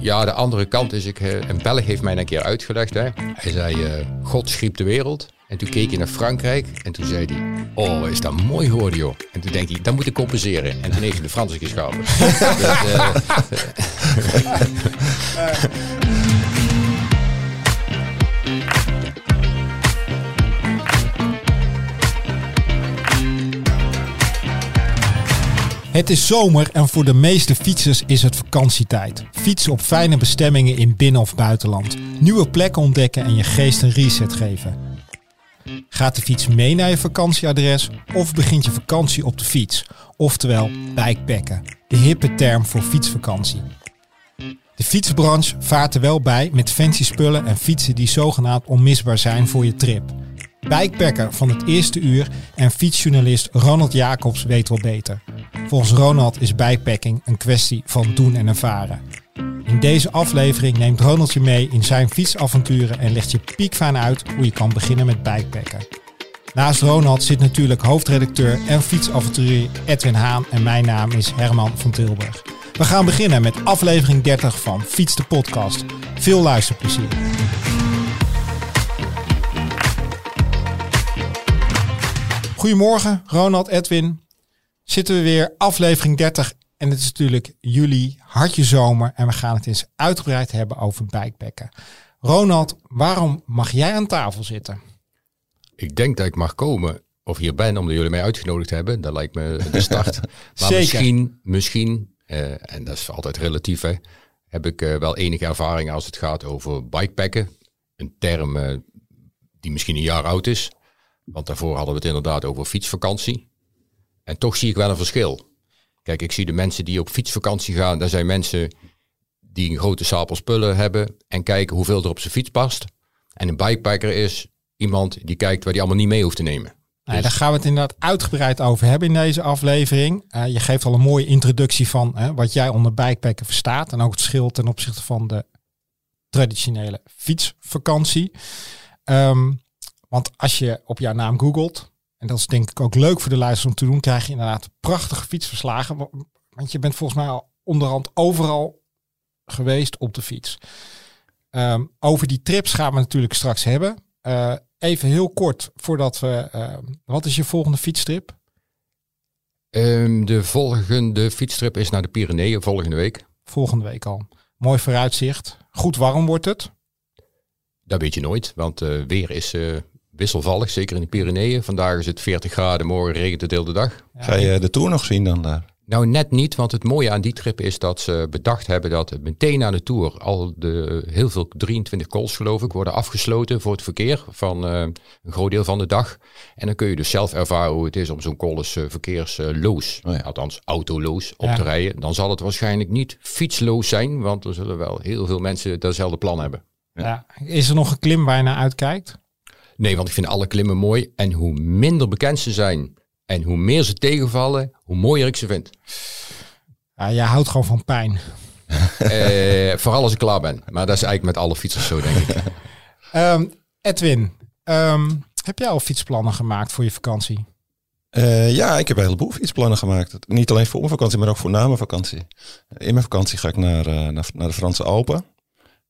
Ja, de andere kant is, ik, eh, een Belg heeft mij een keer uitgelegd. Hè. Hij zei, eh, God schiep de wereld. En toen keek hij naar Frankrijk en toen zei hij, oh, is dat mooi geworden joh. En toen denk hij, dat moet ik compenseren. En toen heeft hij de Fransen geschapen. dus, eh, Het is zomer en voor de meeste fietsers is het vakantietijd. Fietsen op fijne bestemmingen in binnen- of buitenland. Nieuwe plekken ontdekken en je geest een reset geven. Gaat de fiets mee naar je vakantieadres of begint je vakantie op de fiets? Oftewel bikepacken, de hippe term voor fietsvakantie. De fietsbranche vaart er wel bij met fancy spullen en fietsen die zogenaamd onmisbaar zijn voor je trip. Bikepacker van het eerste uur en fietsjournalist Ronald Jacobs weet wel beter. Volgens Ronald is bikepacking een kwestie van doen en ervaren. In deze aflevering neemt Ronald je mee in zijn fietsavonturen en legt je piekfijn uit hoe je kan beginnen met bikepacken. Naast Ronald zit natuurlijk hoofdredacteur en fietsavonturier Edwin Haan en mijn naam is Herman van Tilburg. We gaan beginnen met aflevering 30 van Fiets de Podcast. Veel luisterplezier. Goedemorgen, Ronald, Edwin. Zitten we weer, aflevering 30. En het is natuurlijk juli, hartje zomer. En we gaan het eens uitgebreid hebben over bikepacken. Ronald, waarom mag jij aan tafel zitten? ik denk dat ik mag komen, of hier ben, omdat jullie mij uitgenodigd hebben. Dat lijkt me de start. maar misschien, misschien, eh, en dat is altijd relatief, hè, heb ik eh, wel enige ervaring als het gaat over bikepacken. Een term eh, die misschien een jaar oud is. Want daarvoor hadden we het inderdaad over fietsvakantie. En toch zie ik wel een verschil. Kijk, ik zie de mensen die op fietsvakantie gaan. Dat zijn mensen die een grote stapel spullen hebben. En kijken hoeveel er op zijn fiets past. En een bikepacker is iemand die kijkt waar die allemaal niet mee hoeft te nemen. Nou, daar gaan we het inderdaad uitgebreid over hebben in deze aflevering. Eh, je geeft al een mooie introductie van hè, wat jij onder bikepacken verstaat. En ook het verschil ten opzichte van de traditionele fietsvakantie. Ehm, want als je op jouw naam googelt, en dat is denk ik ook leuk voor de luisteraars om te doen, krijg je inderdaad prachtige fietsverslagen. wa- Want je bent volgens mij al onderhand overal geweest op de fiets. Ehm, over die trips gaan we natuurlijk straks hebben. Eh, even heel kort voordat we. ehm, wat is je volgende fietstrip? Ehm, de volgende fietstrip is naar de Pyreneeën volgende week. Volgende week al. Mooi vooruitzicht. Goed warm wordt het. Dat weet je nooit, want eh weer is eh, wisselvallig, zeker in de Pyreneeën. Vandaag is het 40 graden, morgen regent het de hele dag. Ja, Ga je de Tour nog zien dan daar? Nou, net niet, want het mooie aan die trip is dat ze bedacht hebben dat meteen aan de Tour al de heel veel 23 calls geloof ik worden afgesloten voor het verkeer van eh, een groot deel van de dag. En dan kun je dus zelf ervaren hoe het is om zo'n call eens eh, verkeersloos, Oh ja. althans autoloos, op Ja. te rijden. Dan zal het waarschijnlijk niet fietsloos zijn, want er zullen wel heel veel mensen datzelfde plan hebben. Ja. Is er nog een klim waar je naar uitkijkt? Nee, want ik vind alle klimmen mooi. En hoe minder bekend ze zijn en hoe meer ze tegenvallen, hoe mooier ik ze vind. Ja, jij houdt gewoon van pijn. Eh, vooral als ik klaar ben. Maar dat is eigenlijk met alle fietsers zo, denk ik. Ehm, Edwin, ehm, heb jij al fietsplannen gemaakt voor je vakantie? Eh, ja, ik heb een heleboel fietsplannen gemaakt. Niet alleen voor mijn vakantie, maar ook voor na mijn vakantie. In mijn vakantie ga ik naar, eh, naar, naar de Franse Alpen.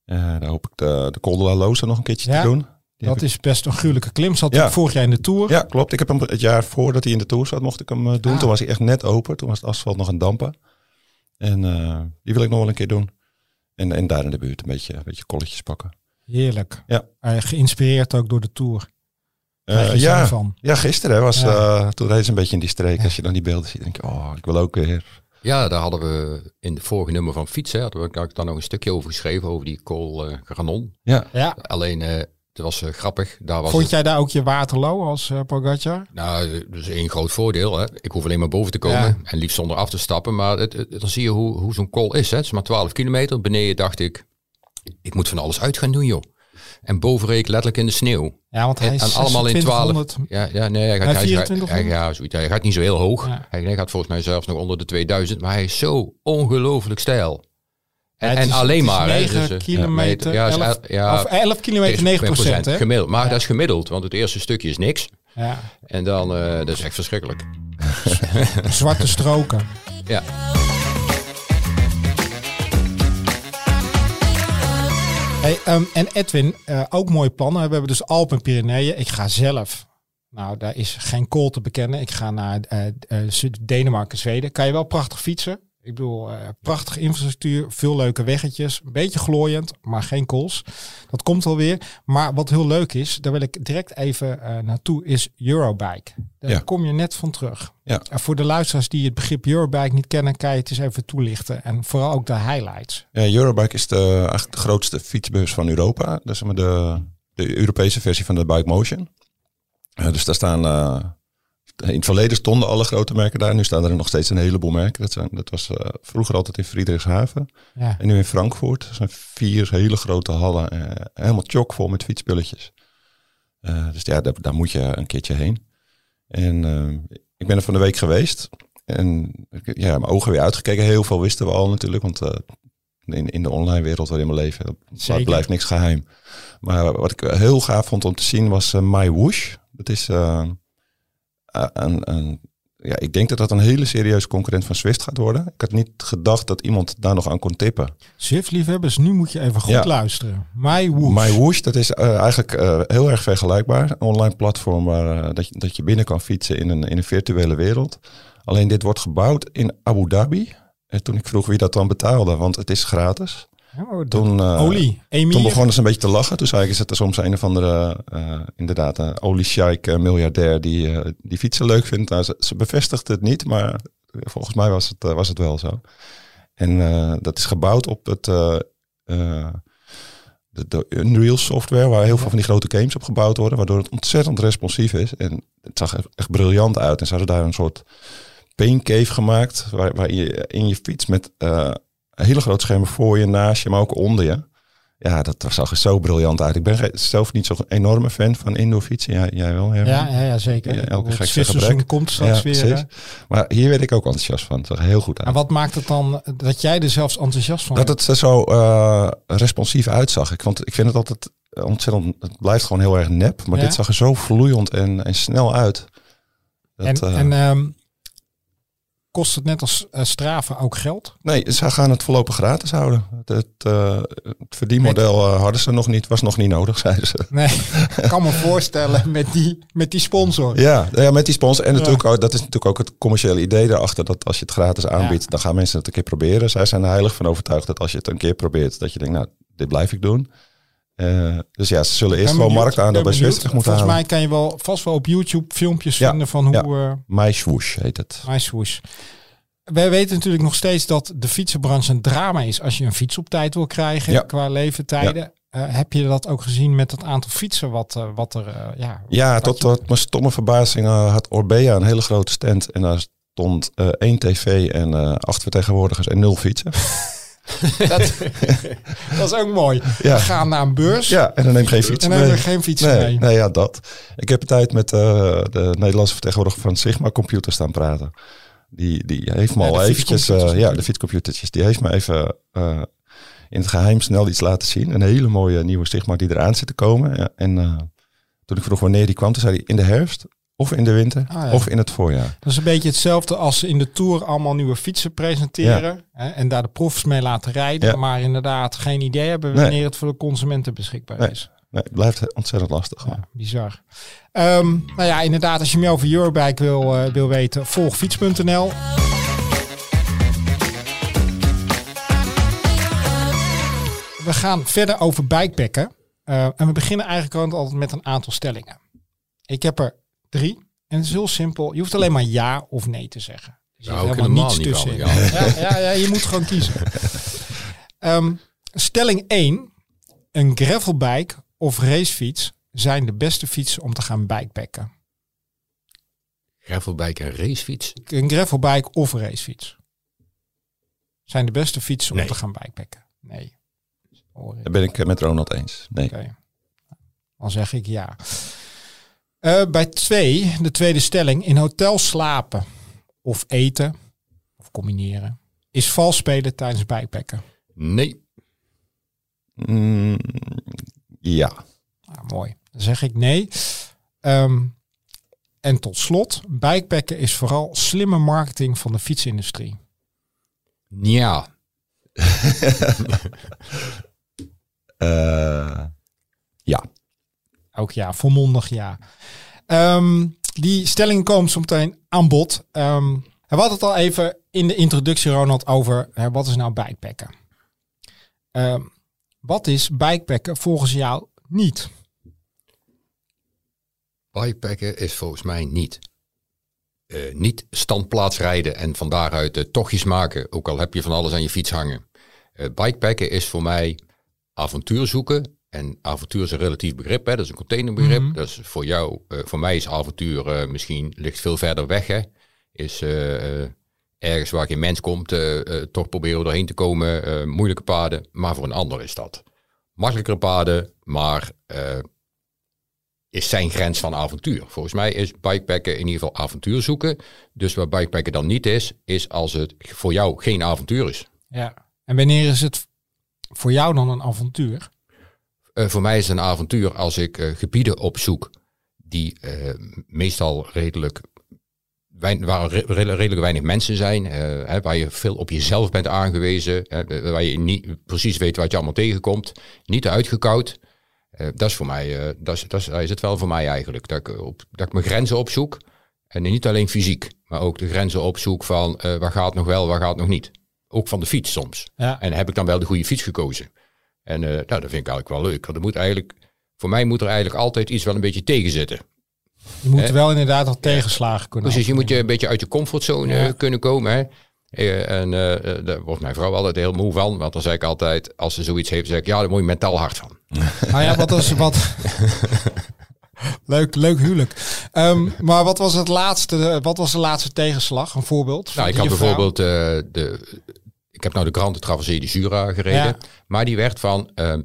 Eh, daar hoop ik de, de Col de la Loze nog een keertje Ja, te doen. Die Dat is best een gruwelijke klim. Zat Ja. vorig jaar in de Tour. ik- Ja, klopt. Ik heb hem het jaar voordat hij in de Tour zat, mocht ik hem eh, doen. Ah. Toen was hij echt net open. Toen was het asfalt nog een dampen. En eh, die wil ik nog wel een keer doen. En, en daar in de buurt een beetje, een beetje kolletjes pakken. Heerlijk. Ja. Geïnspireerd ook door de Tour. Eh, ja, ja. van. ja, gisteren hè, was, Ja. eh, toen reed ze een beetje in die streek. Als je dan die beelden ziet, denk je, oh, ik wil ook weer. Ja, daar hadden we in de vorige nummer van Fietsen, hadden we daar had ik dan nog een stukje over geschreven, over die Col eh, Granon. Ja, Ja. Alleen, eh, het was eh, grappig. Daar was Vond het- jij daar ook je Waterloo als uh, Pogacar? Nou, dat is één groot voordeel. Hè. Ik hoef alleen maar boven te komen Ja. en liefst zonder af te stappen. Maar het, het- dan zie je hoe, hoe zo'n call is. Hè. Het is maar 12 kilometer. Beneden dacht ik, ik moet van alles uit gaan doen, joh. En boven reed ik letterlijk in de sneeuw. Ja, want hij En, is en allemaal in 12. 2600. Ja, ja, nee, hij gaat, Hij hij, 24 hij, ja, zoiets. hij gaat niet zo heel hoog. Ja. Hij gaat volgens mij zelfs nog onder de 2000. Maar hij is zo ongelooflijk stijl. En, is- alleen maar. hè. 9 Dus, eh, kilometer, ja, is 11, el- ja, of 11 kilometer, 9 procent. Hè? gemiddeld. Maar Ja. dat is gemiddeld, want het eerste stukje is niks. Ja. En dan, eh, dat is echt verschrikkelijk. Zwarte stroken. Ja. Hey, ehm, en Edwin, eh, ook mooie plannen. We hebben dus Alpen en Pyreneeën. Ik ga zelf. Nou, daar is geen kool te bekennen. Ik ga naar Denemarken, Zweden. Kan je wel prachtig fietsen. Ik bedoel, eh, prachtige infrastructuur, veel leuke weggetjes. Een beetje glooiend, maar geen kools. Dat komt alweer. Maar wat heel leuk is, daar wil ik direct even eh, naartoe, is Eurobike. Daar Ja. kom je net van terug. Ja. En voor de luisteraars die het begrip Eurobike niet kennen, kan je het eens even toelichten. En vooral ook de highlights. Ja, Eurobike is de, eigenlijk de grootste fietsbeurs van Europa. Dat is maar de, de Europese versie van de Bike Motion. Eh, dus daar staan... in het verleden stonden alle grote merken daar. Nu staan er nog steeds een heleboel merken. Dat, zijn, dat was eh, vroeger altijd in Friedrichshaven. Ja. En nu in Frankfurt. Dat zijn vier hele grote hallen. eh, helemaal chockvol met fietspulletjes. Eh, dus ja, daar, daar moet je een keertje heen. En ik ben er van de week geweest. En ja, mijn ogen weer uitgekeken. Heel veel wisten we al natuurlijk. Want in, in de online wereld waarin we leven, blijft niks geheim. Maar wat ik heel gaaf vond om te zien was My Whoosh. Dat is een, een, ja, ik denk dat dat een hele serieuze concurrent van Swift gaat worden. Ik had niet gedacht dat iemand daar nog aan kon tippen. Zwift-liefhebbers, nu moet je even goed Ja. luisteren. My Woof. My Whoosh, dat is eh, eigenlijk eh, heel erg vergelijkbaar. Een online platform waar eh, dat, je, dat je binnen kan fietsen in een, in een virtuele wereld. Alleen dit wordt gebouwd in Abu Dhabi. En toen ik vroeg wie dat dan betaalde, want het is gratis. Oh, Toen, eh, olie. Emir. Toen begonnen ze een beetje te lachen. Toen zei ik, is het er soms een of andere, eh, inderdaad, een oliesjeik eh, miljardair die, eh, die fietsen leuk vindt. Nou, ze, ze bevestigde het niet, maar volgens mij was het, eh, was het wel zo. En eh, dat is gebouwd op het, eh, eh, de, de Unreal software, waar heel veel van die grote games op gebouwd worden, waardoor het ontzettend responsief is. En het zag echt, echt briljant uit. En ze hadden daar een soort pain cave gemaakt, waar, waar je in je fiets met eh, hele grote schermen voor je, naast je, maar ook onder je. Ja, dat zag er zo briljant uit. Ik ben zelf niet zo'n enorme fan van indoor fietsen. Ja, jij wel, Herman? Ja, ja, ja zeker. Ja, elke gek komt straks Ja, weer. precies. Maar hier werd ik ook enthousiast van. Het zag heel goed uit. En wat maakt het dan dat jij er zelfs enthousiast van Dat het er zo eh, responsief uitzag. Ik, vond, ik vind het altijd ontzettend... Het blijft gewoon heel erg nep. Maar dit zag er zo vloeiend en, en snel uit. Dat, En, eh, en ehm, kost het net als eh, Strava ook geld? nee, ze gaan het voorlopig gratis houden. Het, het, eh, het verdienmodel eh, hadden ze nog niet. Was nog niet nodig, zeiden ze. Nee, ik kan me voorstellen met die, met die sponsor. Ja, ja, met die sponsor. En Ja. natuurlijk ook, dat is natuurlijk ook het commerciële idee daarachter. Dat als je het gratis aanbiedt, dan gaan mensen het een keer proberen. Zij zijn er heilig van overtuigd dat als je het een keer probeert, dat je denkt, nou, dit blijf ik doen. Eh, dus ja, ze zullen eerst benieuwd, marktaandeel bij. Zwift moeten Volgens halen. mij kan je wel vast wel op YouTube filmpjes Ja, vinden van hoe... ja. eh My Swoosh heet het. My swoosh. Wij weten natuurlijk nog steeds dat de fietsenbranche een drama is als je een fiets op tijd wil krijgen Ja. qua leeftijden. Eh, heb je dat ook gezien met het aantal fietsen wat, wat er... eh, ja, Ja, tot, je- tot mijn stomme verbazing had Orbea een hele grote stand. En daar stond één tv en acht vertegenwoordigers en nul fietsen. dat, dat is ook mooi. Ja. We gaan naar een beurs Ja, en dan neem geen en fietsen dan hebben mee. we geen fietsen Nee, mee. nee, ja, dat. Ik heb een tijd met eh, de Nederlandse vertegenwoordiger van Sigma Computer staan praten. Die, die heeft me Ja, al eventjes, eh, ja, de fietscomputertjes, die heeft me even eh, in het geheim snel iets laten zien. Een hele mooie nieuwe Sigma die eraan zit te komen. Ja, en toen ik vroeg wanneer die kwam, toen zei hij in de herfst, of in de winter, Ah, ja. of in het voorjaar. Dat is een beetje hetzelfde als ze in de Tour allemaal nieuwe fietsen presenteren. Hè, en daar de profs mee laten rijden. Ja. Maar inderdaad geen idee hebben Nee. wanneer het voor de consumenten beschikbaar Nee. is. Nee, het blijft ontzettend lastig. Bizar. Ehm, nou ja, inderdaad, als je meer over Eurobike wil, eh, wil weten, volg fiets.nl. We gaan verder over bikepacken. Eh, en we beginnen eigenlijk altijd met een aantal stellingen. Ik heb er drie. En het is heel simpel. Je hoeft alleen maar ja of nee te zeggen. Dus er Nou, helemaal niet tussenin. wel, ja. Ja, je moet gewoon kiezen. Ehm, stelling 1. Een gravelbike of racefiets zijn de beste fietsen om te gaan bikepacken. Gravelbike en racefiets. Een gravelbike of racefiets zijn de beste fietsen om Nee. te gaan bikepacken. Nee. Daar ben ik met Ronald eens. Nee. Oké. Dan zeg ik ja. Eh, bij twee, de tweede stelling, in hotel slapen of eten of combineren is vals spelen tijdens bikepacken. Nee. Mm, ja. Nou, mooi. Dan zeg ik nee. Ehm, en tot slot, bikepacken is vooral slimme marketing van de fietsindustrie. Ja. Eh, Ja. Ook ja, volmondig ja. Ehm, die stelling komt zo meteen aan bod. Ehm, we hadden het al even in de introductie, Ronald, over hè, wat is nou bikepacken? Ehm, wat is bikepacken volgens jou niet? Bikepacken is volgens mij niet. eh, niet standplaats rijden en van daaruit eh, tochtjes maken, ook al heb je van alles aan je fiets hangen. Eh bikepacken is voor mij avontuur zoeken. En avontuur is een relatief begrip, hè? dat is een containerbegrip. Mhm. Dat is voor jou, eh, voor mij is avontuur eh, misschien ligt veel verder weg. Hè? Is eh, ergens waar geen mens komt, toch proberen doorheen te komen. moeilijke paden, maar voor een ander is dat. Makkelijkere paden, maar is zijn grens van avontuur. Volgens mij is bikepacken in ieder geval avontuur zoeken. Dus wat bikepacken dan niet is, is als het voor jou geen avontuur is. Ja. En wanneer is het voor jou dan een avontuur? Eh, voor mij is het een avontuur als ik eh, gebieden opzoek die eh, meestal redelijk, wein, waar re- re- redelijk weinig mensen zijn, hè, waar je veel op jezelf bent aangewezen, hè, waar je niet precies weet wat je allemaal tegenkomt, niet uitgekoud. Dat is voor mij, dat, is, dat, is, het wel voor mij eigenlijk, dat ik, op, dat ik mijn grenzen opzoek. En niet alleen fysiek, maar ook de grenzen opzoek van waar gaat nog wel, waar gaat nog niet. Ook van de fiets soms. Ja. En heb ik dan wel de goede fiets gekozen? En eh, nou, dat vind ik eigenlijk wel leuk. Want er moet eigenlijk, voor mij moet er eigenlijk altijd iets wel een beetje tegen zitten. Je moet wel inderdaad al tegenslagen kunnen Precies, je moet je een beetje uit je comfortzone Ja. eh, kunnen komen. Hè? Eh, En eh, daar wordt mijn vrouw altijd heel moe van. Want dan zeg ik altijd, als ze zoiets heeft, zeg ik, ja, daar moet je mentaal hard van. Nou ja, wat was wat. leuk, leuk huwelijk. Ehm, maar wat was het laatste? Wat was de laatste tegenslag? Een voorbeeld? Nou, ik had bijvoorbeeld de. Ik heb nou de Grande Traversée de Jura gereden. Ja. Maar die werd van ehm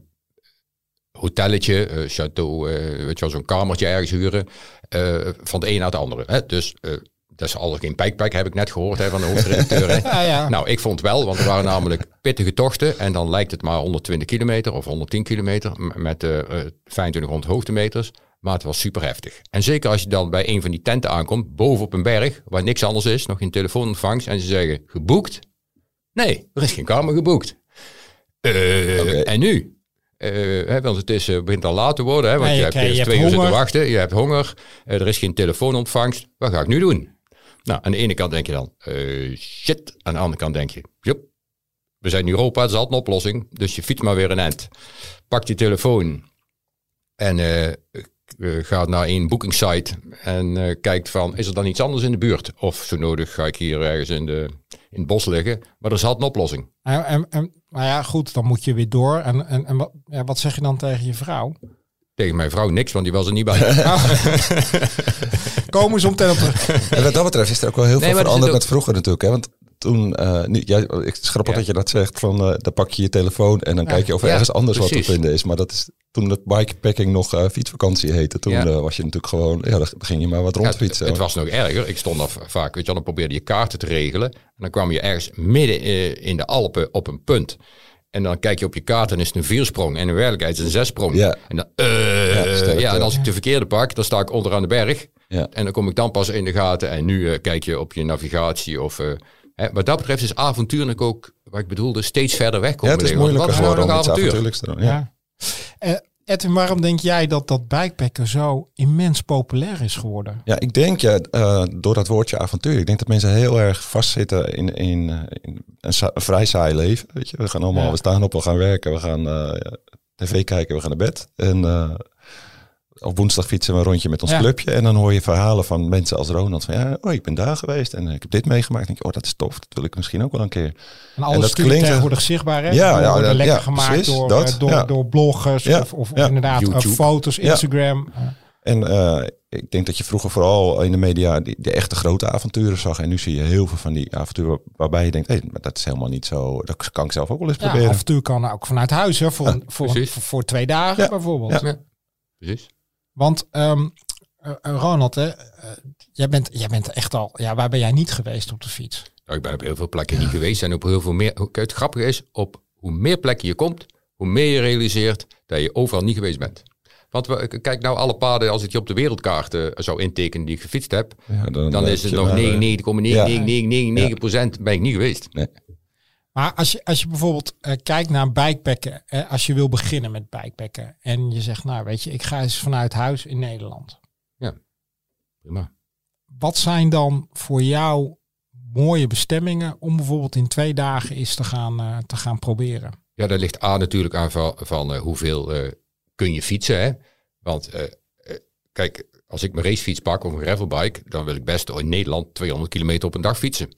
hotelletje, eh, château, eh, weet je wel, zo'n kamertje ergens huren. eh, van de een naar de andere. Hè? Dus dat is al geen pijkpijk, heb ik net gehoord hè, van de hoofdredacteur. hè. Ja, ja. Nou, ik vond wel, want er waren namelijk pittige tochten. En dan lijkt het maar 120 kilometer of 110 kilometer met eh eh 2500 hoogtemeters. Maar het was super heftig. En zeker als je dan bij een van die tenten aankomt, boven op een berg, waar niks anders is, nog geen telefoonontvangst. En ze zeggen, geboekt? Nee, er is geen kamer geboekt. Eh. En nu? Eh, hè, want het is, eh, begint al laat te worden, hè, want je, je hebt krijgt- eerst je twee hebt uur zitten wachten, je hebt honger, er is geen telefoonontvangst. Wat ga ik nu doen? Nou, aan de ene kant denk je dan, shit. Aan de andere kant denk je, jup, we zijn in Europa, het is altijd een oplossing. Dus je fiets maar weer een end. Pak je telefoon en eh, eh, gaat naar een boekingssite en eh, kijkt van, is er dan iets anders in de buurt? Of zo nodig ga ik hier ergens in, de, in het bos liggen. Maar er is altijd een oplossing. En, en, en, nou ja, goed, dan moet je weer door. En, en, en wat, ja, wat zeg je dan tegen je vrouw? Tegen mijn vrouw niks, want die was er niet bij. Komen ze om op terug. En wat dat betreft is er ook wel heel Nee, veel er veranderd met vroeger natuurlijk. Hè? Want toen, eh nu, ja, ik grappig Ja. dat je dat zegt, van eh dan pak je je telefoon en dan Ja. kijk je of er Ja, ergens anders wat te vinden is. Maar dat is toen het bikepacking nog eh, fietsvakantie heette. Toen eh, was je natuurlijk gewoon, ja, dan ging je maar wat Ja, het, rondfietsen. het was nog erger. Ik stond af vaak, weet je dan probeerde je kaarten te regelen. En dan kwam je ergens midden eh, in de Alpen op een punt. En dan kijk je op je kaart en is het een viersprong. En in werkelijkheid is het een zessprong. Ja. En, dan, eh, Ja, en als ik de verkeerde pak, dan sta ik onderaan de berg. Ja. En dan kom ik dan pas in de gaten. En nu eh, kijk je op je navigatie. Of, eh, hè, wat dat betreft is avontuurlijk ook, wat ik bedoelde, steeds verder weg ja, komen. het is moeilijker wat nou geworden om nog iets avontuur? doen. Ja. Ja. Eh, Edwin, waarom denk jij dat dat bikepacken zo immens populair is geworden? Ja, ik denk ja, eh, door dat woordje avontuur. Ik denk dat mensen heel erg vastzitten in, in, eh, in een, sa- een vrij saai leven. Weet je? We gaan allemaal, Ja. we staan op, we gaan werken, we gaan eh, tv kijken, we gaan naar bed. En eh, op woensdag fietsen we een rondje met ons Ja. clubje. En dan hoor je verhalen van mensen als Ronald. Van ja, oh, ik ben daar geweest en ik heb dit meegemaakt. Dan denk je, oh, dat is tof. Dat wil ik misschien ook wel een keer. En alles dat is natuurlijk klinkt- tegenwoordig zichtbaar. Hè? Ja, Door- ja, worden ja, lekker ja, gemaakt precies, door, dat, eh, door, ja. door bloggers Ja, of, of ja. inderdaad eh, YouTube. foto's. Instagram. En eh, ik denk dat je vroeger vooral in de media die, de echte grote avonturen zag. En nu zie je heel veel van die avonturen waarbij je denkt, hé, maar dat is helemaal niet zo. Dat kan ik zelf ook wel eens Ja, proberen. af en toe kan ook vanuit huis, hè, voor, Ja, voor, voor, voor twee dagen Ja, bijvoorbeeld. ja. Ja, precies. Want ehm, eh, eh, Ronald, hè, eh, jij, bent, jij bent echt al, ja, waar ben jij niet geweest op de fiets? Nou, ik ben op heel veel plekken niet geweest en op heel veel meer. Het grappige is, op hoe meer plekken je komt, hoe meer je realiseert dat je overal niet geweest bent. Want we, kijk nou alle paden, als ik die op de wereldkaart zou intekenen die ik gefietst heb, Ja, dan is het je nog maar, eh, 99,9999% ben ik niet geweest. Nee. Maar als je, als je bijvoorbeeld eh, kijkt naar bikepacken, eh, als je wil beginnen met bikepacken en je zegt, nou weet je, ik ga eens vanuit huis in Nederland. Prima. Wat zijn dan voor jou mooie bestemmingen om bijvoorbeeld in twee dagen eens te gaan, eh, te gaan proberen? Ja, dat ligt aan natuurlijk aan van, van hoeveel kun je fietsen. Hè? Want kijk, als ik mijn racefiets pak of een gravelbike, dan wil ik best in Nederland 200 kilometer op een dag fietsen.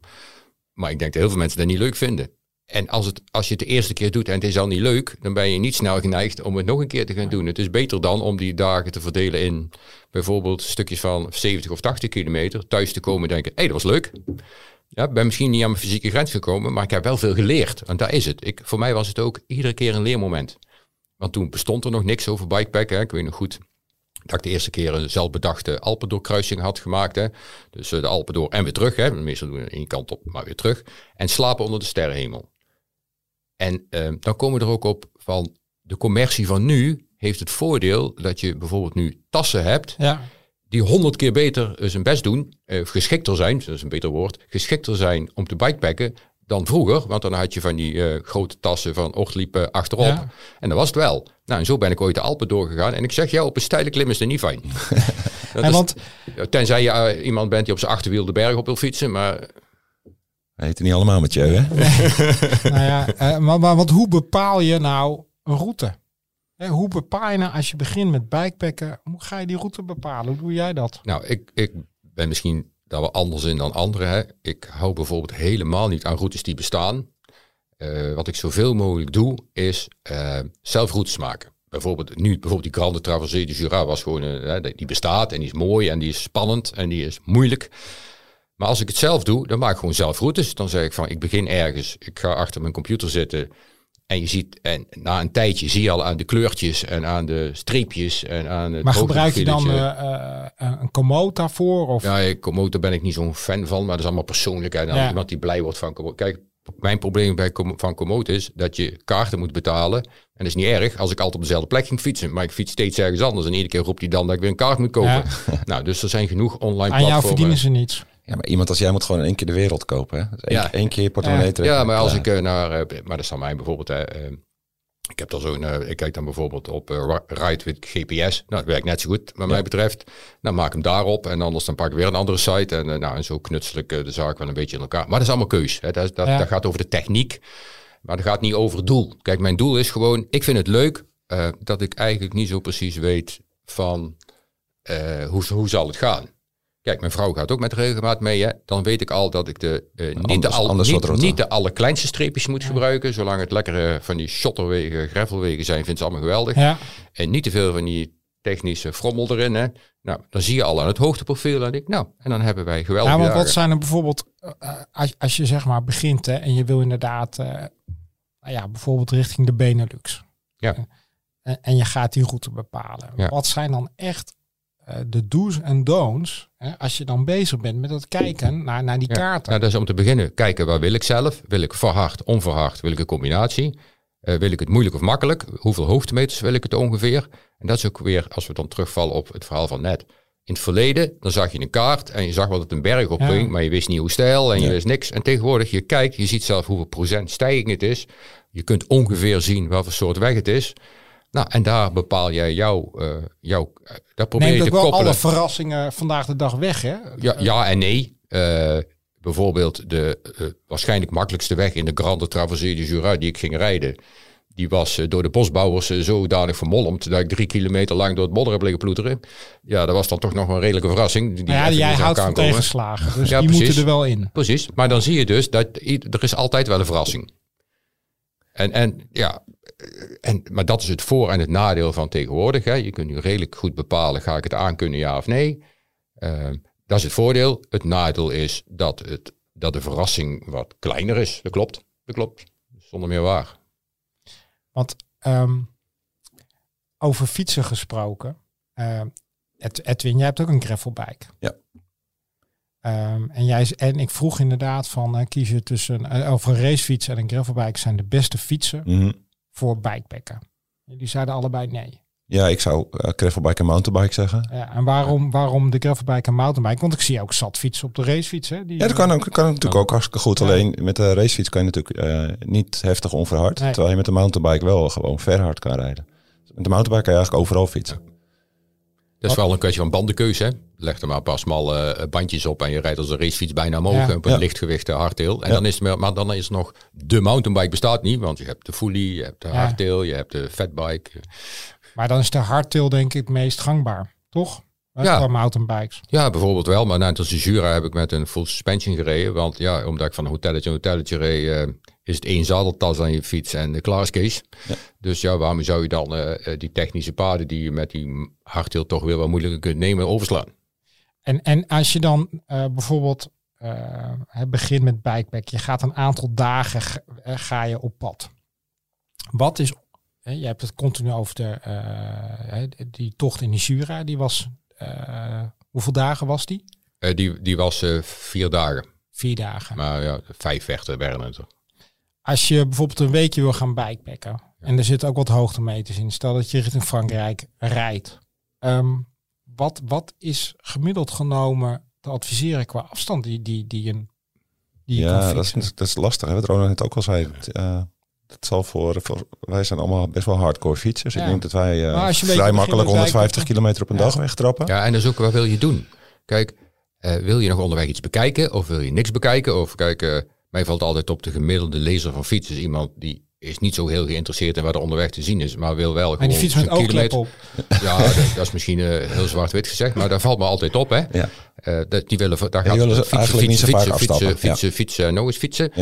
Maar ik denk dat heel veel mensen dat niet leuk vinden. En als, het, als je het de eerste keer doet en het is al niet leuk, dan ben je niet snel geneigd om het nog een keer te gaan doen. Het is beter dan om die dagen te verdelen in bijvoorbeeld stukjes van 70 of 80 kilometer. Thuis te komen en denken, hé, hey, dat was leuk. Ja, ben misschien niet aan mijn fysieke grens gekomen, maar ik heb wel veel geleerd. En daar is het. Ik, voor mij was het ook iedere keer een leermoment. Want toen bestond er nog niks over bikepacken. Ik weet nog goed dat ik de eerste keer een zelfbedachte Alpendoorkruising had gemaakt. Hè. Dus eh, de Alpen door en weer terug. Hè. Meestal doen we één kant op, maar weer terug. En slapen onder de sterrenhemel. En eh, dan komen we er ook op van de commercie van nu heeft het voordeel dat je bijvoorbeeld nu tassen hebt Ja, die honderd keer beter zijn best doen, of geschikter zijn, dat is een beter woord, geschikter zijn om te bikepacken dan vroeger. Want dan had je van die eh, grote tassen van Ortliep achterop. Ja. En dat was het wel. Nou, en zo ben ik ooit de Alpen doorgegaan. En ik zeg, ja, op een steile klim is dat niet fijn. Dat en is- want Tenzij je eh, iemand bent die op zijn achterwiel de berg op wil fietsen. Maar Hij heet niet allemaal met je, hè? nou ja, eh, maar, maar wat, hoe bepaal je nou een route? Hè, hoe bepaal je nou als je begint met bikepacken, hoe ga je die route bepalen? Hoe doe jij dat? Nou, ik, ik ben misschien daar wel anders in dan anderen. Hè. Ik hou bijvoorbeeld helemaal niet aan routes die bestaan. Eh, wat ik zoveel mogelijk doe, is eh, zelf routes maken. Bijvoorbeeld nu, bijvoorbeeld die Grande Traversée du Jura was gewoon, hè, die bestaat en die is mooi en die is spannend en die is moeilijk. Maar als ik het zelf doe, dan maak ik gewoon zelf routes. Dan zeg ik van, ik begin ergens, ik ga achter mijn computer zitten. En je ziet, en na een tijdje zie je al aan de kleurtjes en aan de streepjes en aan het Maar gebruik je dan eh, eh, een komoot daarvoor? Of? Ja, ik- Komodo ben ik niet zo'n fan van, maar dat is allemaal persoonlijk. En Ja. iemand die blij wordt van Komodo. Kijk, mijn probleem bij van Komodo is dat je kaarten moet betalen. En dat is niet erg als ik altijd op dezelfde plek ging fietsen. Maar ik fiets steeds ergens anders. En iedere keer roept hij dan dat ik weer een kaart moet kopen. Ja. nou, dus er zijn genoeg online Aan jou platformen. verdienen ze niets. Ja, maar iemand als jij moet gewoon in één keer de wereld kopen, hè? Dus één, Ja. één keer je portemonnee Ja. trekken. Ja, maar als Ja. ik eh, naar, eh, maar dat is mij bijvoorbeeld, hè, eh, ik heb dan zo'n, eh, ik kijk dan bijvoorbeeld op Ri- Ride with GPS. Nou, dat werkt net zo goed, wat mij betreft. Dan maak ik hem daarop en anders dan pak ik weer een andere site. En, nou, en zo knutsel ik de zaak wel een beetje in elkaar. Maar dat is allemaal keus. Hè. Dat, dat, Ja. dat gaat over de techniek, maar dat gaat niet over het doel. Kijk, mijn doel is gewoon, ik vind het leuk dat ik eigenlijk niet zo precies weet van hoe, hoe zal het gaan. Kijk, mijn vrouw gaat ook met regelmaat mee. Hè. Dan weet ik al dat ik de, eh, niet, de al, niet, niet de allerkleinste streepjes moet gebruiken. Zolang het lekkere van die shotterwegen, gravelwegen zijn, vindt ze allemaal geweldig. Ja. En niet te veel van die technische frommel erin. Hè. Nou, dan zie je al aan het hoogteprofiel. En ik, nou, en dan hebben wij geweldige Ja, want wat zijn er bijvoorbeeld, eh, eh, als, als je zeg maar begint hè, en je wil inderdaad, eh, nou ja, bijvoorbeeld richting de Benelux. Ja. En, en je gaat die route bepalen. Ja. Wat zijn dan echt de do's en don'ts hè, als je dan bezig bent met het kijken naar, naar die Ja. kaarten? Nou, dat is om te beginnen. Kijken, waar wil ik zelf? Wil ik verhard, onverhard? Wil ik een combinatie? Eh, wil ik het moeilijk of makkelijk? Hoeveel hoogtemeters wil ik het ongeveer? En dat is ook weer, als we dan terugvallen op het verhaal van net. In het verleden, dan zag je een kaart en je zag wat het een berg op Ja. ging, maar je wist niet hoe stijl en je wist niks. En tegenwoordig, je kijkt, je ziet zelf hoeveel procent stijging het is. Je kunt ongeveer zien voor soort weg het is. Nou, en daar bepaal jij jouw, jouw eh, daar probeer Neemt je te wel koppelen. alle verrassingen vandaag de dag weg, hè? Ja, ja en nee. Eh, bijvoorbeeld de eh, waarschijnlijk makkelijkste weg in de Grande Traversée du Jura die ik ging rijden. Die was door de bosbouwers zodanig vermolmd dat ik drie kilometer lang door het modder heb liggen ploeteren. Ja, dat was dan toch nog wel een redelijke verrassing. Die Maar ja, jij houdt van tegenslagen, dus Ja, die precies. moeten er wel in. Precies, maar dan zie je dus dat er is altijd wel een verrassing. En, en ja, en, maar dat is het voor- en het nadeel van tegenwoordig. Hè. Je kunt nu redelijk goed bepalen, ga ik het aankunnen, ja of nee. Eh, dat is het voordeel. Het nadeel is dat, het, dat de verrassing wat kleiner is. Dat klopt, dat klopt. Zonder meer waar. Want ehm, over fietsen gesproken. ehm, Ed- Edwin, jij hebt ook een gravelbike. Ja. Ehm, en, jij, en ik vroeg inderdaad van eh, kies je tussen eh, of een racefiets en een gravelbike zijn de beste fietsen Mhm. voor bikepacken. Jullie zeiden allebei nee. Ja, ik zou uh, gravelbike en mountainbike zeggen. Ja, en waarom, waarom de gravelbike en mountainbike? Want ik zie ook zat fietsen op de racefiets. Hè? Die, ja, dat kan, ook, kan natuurlijk ook hartstikke goed. Alleen met de racefiets kan je natuurlijk niet heftig onverhard. Nee. Terwijl je met de mountainbike wel gewoon verhard kan rijden. Met de mountainbike kan je eigenlijk overal fietsen. Dat is wel een kwestie van bandenkeuze. Hè? Leg er maar een paar smalle bandjes op en je rijdt als een racefiets bijna omhoog. Ja. Op een ja. lichtgewicht hardtail. En dan is het, maar dan is nog de mountainbike bestaat niet. Want je hebt de fully, je hebt de hardtail, je hebt de fatbike. Maar dan is de hardtail denk ik het meest gangbaar, toch? Ja. mountainbikes. Ja, bijvoorbeeld wel. Maar net als de Jura heb ik met een full suspension gereden. Want ja, omdat ik van hotelletje een hotelletje reed, uh, is het één zadeltas aan je fiets en de klaar is Kees. Ja. Dus ja, waarom zou je dan uh, die technische paden die je met die hardtail toch weer wat moeilijker kunt nemen, overslaan? En, en als je dan uh, bijvoorbeeld begint met bikepack, je gaat een aantal dagen ga je op pad. Wat is je hebt het continu over de, uh, die tocht in Jura. Die was, uh, hoeveel dagen was die? Uh, die, die was vier dagen. Vier dagen. Maar ja, vijf vechten werden het. Als je bijvoorbeeld een weekje wil gaan bikepacken. En er zitten ook wat hoogtemeters in. Stel dat je richting Frankrijk rijdt. Um, wat, wat is gemiddeld genomen te adviseren qua afstand die, die, die een die ja, dat is, dat is lastig. Hè? Wat Ronald net ook al zei. Uh, dat zal voor, voor, wij zijn allemaal best wel hardcore fietsers. Ik denk dat wij uh, vrij makkelijk 150 kilometer op een ja. dag wegtrappen. Ja, en is ook wat wil je doen. Kijk, uh, wil je nog onderweg iets bekijken of wil je niks bekijken? Of kijk, uh, mij valt altijd op de gemiddelde lezer van fiets. Dus iemand die is niet zo heel geïnteresseerd in wat er onderweg te zien is, maar wil wel. En die fiets met oogklep op. Ja, dat, is misschien eh, heel zwart-wit gezegd, maar daar valt me altijd op. Hè. Ja. Eh, dat, die willen, daar gaat die willen fietsen, fietsen, fietsen, fietsen, fietsen, ja. fietsen, eh, nog eens fietsen.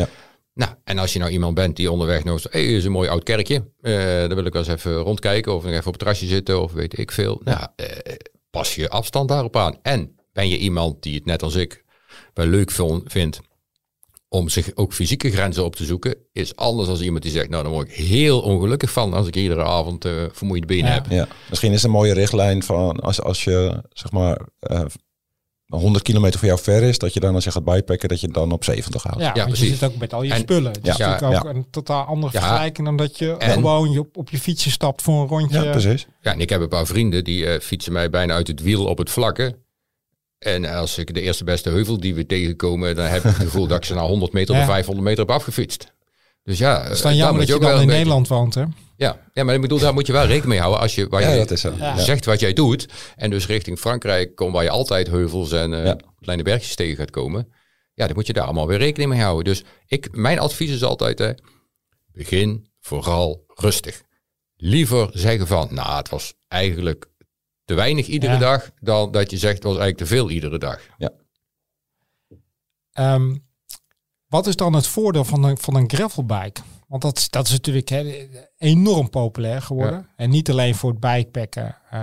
Nou, en als je nou iemand bent die onderweg nog eens, hé, is een mooi oud kerkje, uh, daar wil ik wel eens even rondkijken of even op het terrasje zitten of weet ik veel. Nou, pas je afstand daarop aan. En ben je iemand die het net als ik wel leuk vindt om zich ook fysieke grenzen op te zoeken, is anders als iemand die zegt, nou dan word ik heel ongelukkig van als ik iedere avond uh, vermoeide benen ja. heb. Ja. Misschien is een mooie richtlijn van als, als je zeg maar 100 kilometer van jou ver is, dat je dan als je gaat bikepacken, dat je dan op 70 houdt. Ja, ja precies. je zit ook met al je en, spullen. Dat ja, is natuurlijk ook een totaal andere vergelijking dan dat je en, gewoon je op, op je fietsje stapt voor een rondje. Ja, precies. Ja, en ik heb een paar vrienden die uh, fietsen mij bijna uit het wiel op het vlakke. En als ik de eerste beste heuvel die we tegenkomen, dan heb ik het gevoel dat ik ze na 100 meter of 500 meter heb afgefietst. Dus ja, het is dan jammer dat je, dan in Nederland woont, hè? Ja, ja, maar ik bedoel, daar moet je wel rekening mee houden als je, waar ja, je dat is zo. zegt wat jij doet. En dus richting Frankrijk komt waar je altijd heuvels en uh, kleine bergjes tegen gaat komen. Ja, dan moet je daar allemaal weer rekening mee houden. Dus ik, mijn advies is altijd, hè, begin vooral rustig. Liever zeggen van, nou, het was eigenlijk te weinig iedere dag, dan dat je zegt, het was eigenlijk te veel iedere dag. Ja. Um, wat is dan het voordeel van een, van een gravelbike? Want dat, dat is natuurlijk hè, enorm populair geworden. Ja. En niet alleen voor het bikepacken. Uh,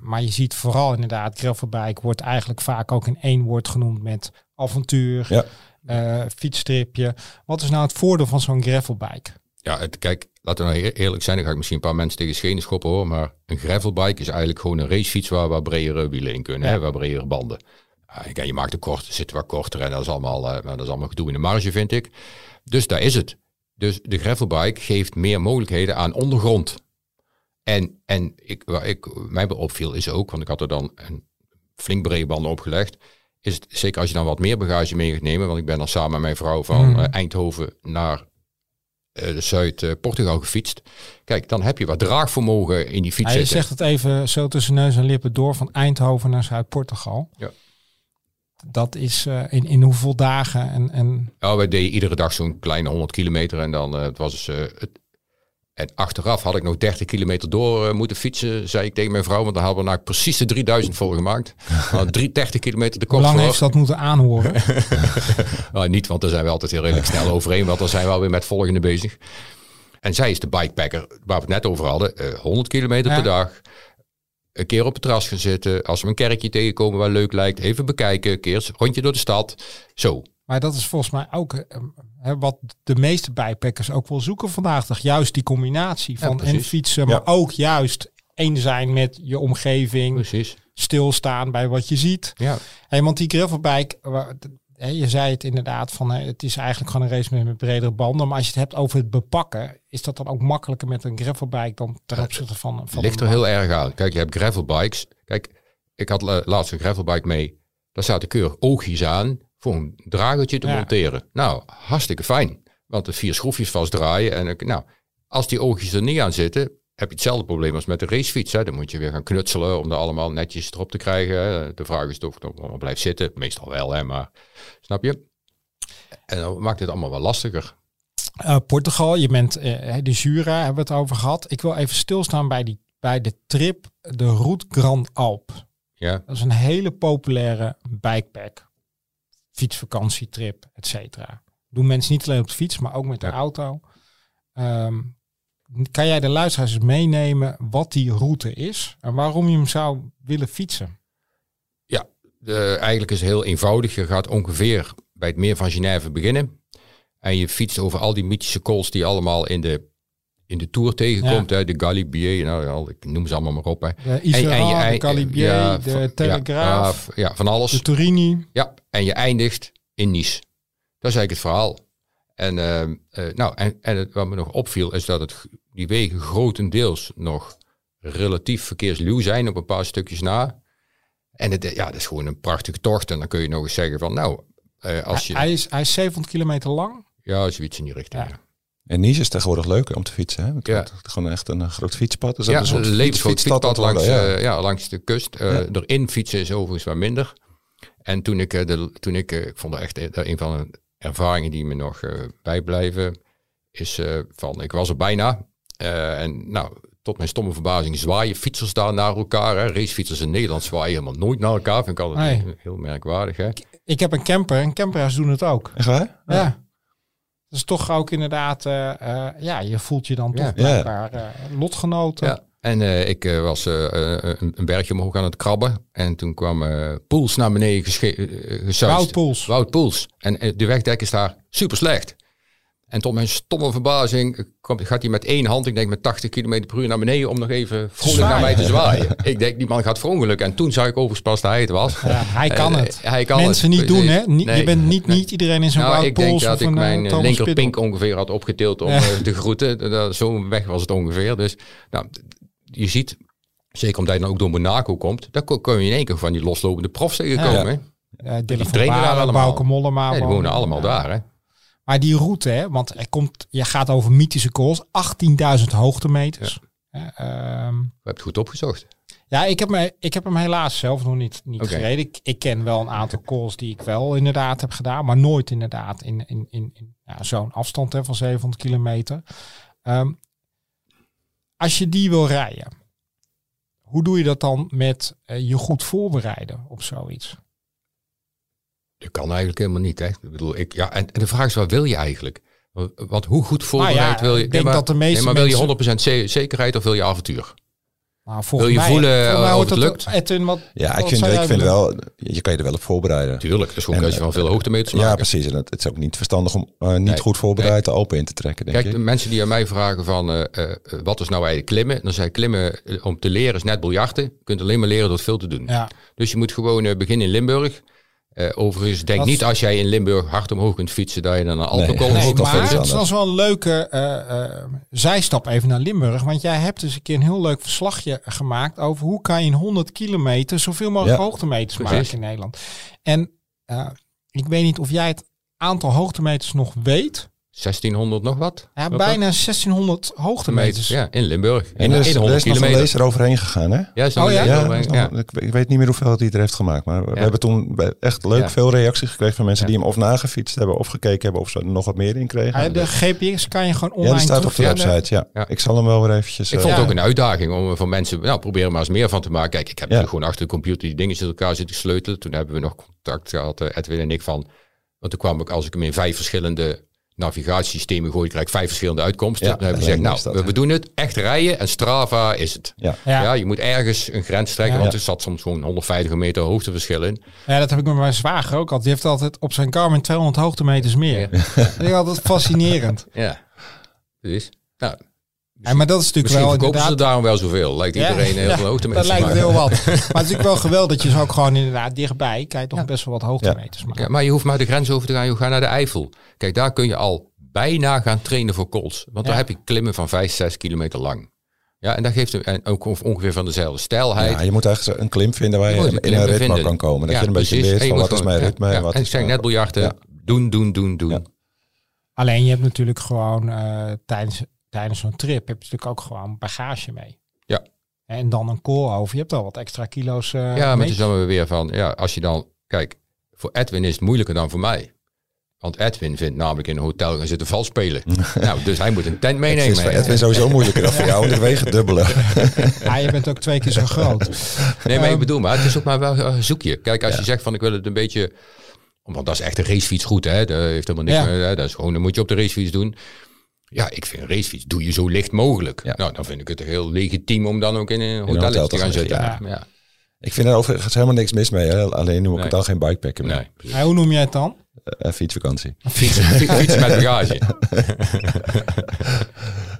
maar je ziet vooral inderdaad, gravelbike wordt eigenlijk vaak ook in één woord genoemd met avontuur, ja. uh, fietsstripje. Wat is nou het voordeel van zo'n gravelbike? Ja, het, kijk, laten we nou eerlijk zijn. Dan ga ik misschien een paar mensen tegen schenen schoppen hoor. Maar een gravelbike is eigenlijk gewoon een racefiets waar, waar bredere wielen in kunnen. Ja. Hè, waar bredere banden. Uh, je maakt de kort, zit wat korter en dat is allemaal, uh, dat is allemaal gedoe in de marge, vind ik. Dus daar is het. Dus de gravelbike geeft meer mogelijkheden aan ondergrond. En, en ik, waar ik, mij opviel is ook, want ik had er dan een flink brede banden opgelegd, is het zeker als je dan wat meer bagage mee gaat nemen, want ik ben dan samen met mijn vrouw van mm. uh, Eindhoven naar Zuid-Portugal gefietst. Kijk, dan heb je wat draagvermogen in die fiets. Ja, je zegt het even zo tussen neus en lippen door van Eindhoven naar Zuid-Portugal. Ja dat is uh, in, in hoeveel dagen? En, en... Ja, wij deden iedere dag zo'n kleine 100 kilometer. En dan uh, het was dus, uh, het, en achteraf had ik nog 30 kilometer door moeten fietsen, zei ik tegen mijn vrouw. Want dan hadden we nou precies de 3000 volgemaakt. gemaakt. 30 kilometer de kort Hoe lang heeft dat moeten aanhoren? nou, niet, want daar zijn we altijd heel redelijk snel overheen. Want dan zijn we alweer met volgende bezig. En zij is de bikepacker, waar we het net over hadden. 100 kilometer ja. per dag een keer op het terras gaan zitten. Als we een kerkje tegenkomen waar leuk lijkt, even bekijken. Een keer een rondje door de stad. Zo. Maar dat is volgens mij ook hè, wat de meeste bijpackers ook wel zoeken vandaag. Toch juist die combinatie van ja, en fietsen, maar ja. ook juist één zijn met je omgeving. Precies. Stilstaan bij wat je ziet. Ja. Hey, want die gravelbike, je zei het inderdaad van het is eigenlijk gewoon een race met, met bredere banden. Maar als je het hebt over het bepakken, is dat dan ook makkelijker met een gravelbike dan ten opzichte van, van ligt er heel erg aan. Kijk, je hebt gravelbikes. Kijk, ik had la- laatst een gravelbike mee. Daar zaten keurig oogjes aan voor een dragertje te Ja. monteren. Nou, hartstikke fijn. Want de vier schroefjes vastdraaien. En ik- nou, als die oogjes er niet aan zitten, heb je hetzelfde probleem als met de racefiets. Hè. Dan moet je weer gaan knutselen om er allemaal netjes erop te krijgen. De vraag is of het allemaal blijft zitten. Meestal wel, hè, maar snap je? En dan maakt het allemaal wel lastiger. Eh, Portugal, je bent eh, de Jura, hebben we het over gehad. Ik wil even stilstaan bij, die, bij de trip, de Route Grand Alp. Ja, Dat is een hele populaire bikepack, fietsvakantietrip, et cetera. Doen mensen niet alleen op de fiets, maar ook met de Ja. auto. Ehm, kan jij de luisteraars eens meenemen wat die route is en waarom je hem zou willen fietsen? Ja, de, eigenlijk is het heel eenvoudig. Je gaat ongeveer bij het meer van Genève beginnen. En je fietst over al die mythische calls die allemaal in de, in de Tour tegenkomt. Hè? De Galibier, nou, ja, ik noem ze allemaal maar op. Hè. De Isera, de eind- Calibier, ja, de Telegraaf, Ja, van alles. de Turini. Ja, en je eindigt in Nice. Dat is eigenlijk het verhaal. En, ehm, eh, nou, en, en het, wat me nog opviel is dat het, die wegen grotendeels nog relatief verkeersluw zijn op een paar stukjes na. En het, ja, dat is gewoon een prachtige tocht. En dan kun je nog eens zeggen van nou, eh, als je... Hij, is, hij is 70 kilometer lang. Ja, zoiets in die richting. Ja. En Nice is tegenwoordig leuk om te fietsen. Hè? Het Ja. gewoon echt een groot fietspad. Dus Ja, dat is een soort fietspad langs, ja. eh, ja, langs de kust. Eh, Ja. Erin fietsen is overigens wat minder. En toen ik, eh, de, toen ik, ik vond dat echt een van de ervaringen die me nog eh, bijblijven, is eh, van, ik was er bijna. Eh, en nou, tot mijn stomme verbazing zwaaien fietsers daar naar elkaar. Hè. Racefietsers in Nederland zwaaien helemaal nooit naar elkaar. Vind ik altijd Nee. heel merkwaardig. Hè. Ik heb een camper en camperaars doen het ook. Echt waar? Ja. Is toch ook inderdaad, eh, eh, ja, je voelt je dan Ja. toch blijkbaar eh, lotgenoten. Ja. En ik was een, een bergje omhoog aan het krabben. En toen kwam Poels naar beneden gesuisd. Wout Poels. Wout Poels. En de wegdek is daar super slecht. En tot mijn stomme verbazing eh, gaat hij met één hand, ik denk met 80 km per uur naar beneden om nog even vrolijk naar mij te zwaaien. ik denk, die man gaat verongelukken. En toen zag ik overigens pas dat hij het was. Ja, hij kan Eh, het. hij kan Mensen het. niet doen, hè? Niet, Nee. Je bent niet, Nee. niet iedereen in zo'n Nou, ik denk dat ik mijn uh, eh, Thomas linkerpink ongeveer had opgetild om Ja. eh, te groeten. Zo'n weg was het ongeveer. Dus nou, je ziet, zeker omdat je dan ook door Monaco komt, dan kun je in één keer van die loslopende profs tegenkomen. Ja. hè. Uh, Dylan van trainen daar allemaal. Bauke Mollema. Ja, die wonen allemaal daar. Hè. Maar die route, hè, want er komt, je gaat over mythische calls, 18.000 hoogtemeters. Ja. ehm, Je hebt het goed opgezocht. ja, ik heb, me, ik heb hem helaas zelf nog niet, niet gereden. Ik, ik ken wel een aantal calls die ik wel inderdaad heb gedaan, maar nooit inderdaad in, in, in, in ja, zo'n afstand hè, van 700 kilometer. Ehm, als je die wil rijden, hoe doe je dat dan met eh, je goed voorbereiden op zoiets? Dat kan eigenlijk helemaal niet. Hè. Ik bedoel, ik, ja, en, en de vraag is, wat wil je eigenlijk? Want, want hoe goed voorbereid Nou ja, wil je? ik denk maar, dat de meeste nee, maar wil je mensen- 100% ze- zekerheid of wil je avontuur? Nou, volgens Wil je mij, voelen, mij eh, of het dat- lukt? Edwin, wat, Ja, wat ik vind, ik wel, je kan je er wel op voorbereiden. Tuurlijk, het is gewoon En, een kwestie van eh, veel hoogtemeters Ja, maken. precies. En het, het is ook niet verstandig om eh, niet Nee. goed voorbereid de open in te trekken, denk Kijk, de mensen die aan mij vragen van eh, eh, eh, wat is nou eigenlijk klimmen? Dan zei klimmen om te leren is net biljarten. Je kunt alleen maar leren door het veel te doen. Ja, Dus je moet gewoon beginnen in Limburg. Eh, overigens, denk Dat niet als jij in Limburg hard omhoog kunt fietsen, dat je dan een Alpenkolom Nee, nee, maar het is anders. wel een leuke eh, eh, zijstap even naar Limburg. Want jij hebt dus een keer een heel leuk verslagje gemaakt over hoe kan je in 100 kilometer zoveel mogelijk Ja, hoogtemeters precies. maken in Nederland. En ik weet niet of jij het aantal hoogtemeters nog weet. 1600 nog wat? Ja, bijna 1600 hoogtemeters. Ja, in Limburg. En er is, in er 100 is nog een kilometer. lezer overheen gegaan, hè? Ja, Oh ja? Ja, ja. ik, weet- ik weet niet meer hoeveel hij er heeft gemaakt. Maar we Ja. hebben toen bij- echt leuk Ja. veel reacties gekregen van mensen Ja. die hem of nagefietst hebben of gekeken hebben of ze er nog wat meer in kregen. Ja, de GPS kan je gewoon Ja, online die staat op de website. Ja. Ja. Ik zal hem wel weer eventjes... Ik eh, vond het Ja. ook een uitdaging om er voor mensen, nou probeer er maar eens meer van te maken. Kijk, ik heb Ja. natuurlijk gewoon achter de computer die dingen in elkaar zitten sleutelen. Toen hebben we nog contact gehad, eh, Edwin en ik, van. Want toen kwam ik, als ik hem in vijf verschillende navigatiesystemen gooi, krijg ik vijf verschillende uitkomsten. Ja, dan hebben we gezegd, nou, we, doen het echt rijden en Strava is het. ja. Ja. Ja. je moet ergens een grens trekken, Ja. want er zat soms gewoon 150 meter hoogteverschil in. Ja, dat heb ik met mijn zwager ook al. Die heeft altijd op zijn Garmin 200 hoogtemeters meer. Dat is altijd fascinerend. Ja, dus, nou, Ja, maar dat is natuurlijk Misschien wel verkopen ze inderdaad... daarom wel zoveel. Lijkt Ja, iedereen heel ja, veel hoogte Dat lijkt heel wat. Maar het is natuurlijk wel geweldig dat je zo ook gewoon inderdaad dichtbij kan je toch best wel wat hoogtemeters maken. Ja, maar je hoeft maar de grens over te gaan. Je gaat naar de Eifel. Kijk, daar kun je al bijna gaan trainen voor kools. Want daar heb je klimmen van 5, 6 kilometer lang. Ja, en dat geeft hem en ook ongeveer van dezelfde stijlheid. Ja, je moet eigenlijk een klim vinden waar je, in een ritme vinden. kan komen. Dat Ja, je een beetje leert van wat is mijn ritme. ja. en wat en ik is zeg mijn- net biljarten, Ja. doen, doen, doen, doen. Ja. Alleen je hebt natuurlijk gewoon eh, tijdens, tijdens zo'n trip heb je natuurlijk ook gewoon bagage mee. Ja. En dan een kool over. Je hebt al wat extra kilo's eh Ja, maar mee. het is dan weer van, ja, als je dan, kijk, voor Edwin is het moeilijker dan voor mij. Want Edwin vindt namelijk in een hotel gaan zitten vals spelen. nou, dus hij moet een tent Het is meenemen. voor Edwin sowieso moeilijker dan voor jou, want ik weeg het dubbele. Ja, je bent ook twee keer zo groot. Nee, maar ik Ehm, bedoel, maar het is ook maar wel een zoekje. Kijk, als je zegt van ik wil het een beetje, want dat is echt een racefiets goed, hè? Dat heeft helemaal niks Ja. meer, hè? Dat is gewoon, dat moet je op de racefiets doen. Ja, ik vind een racefiets doe je zo licht mogelijk. Ja. Nou, dan vind ik het heel legitiem om dan ook in een een hotel, te gaan zitten. Ja. Ik vind er overigens helemaal niks mis mee. Hè? Alleen noem ik Nee. het dan geen bikepacken meer. Nee, hoe noem jij het dan? Eh, fietsvakantie. Fietsen, fietsen met bagage.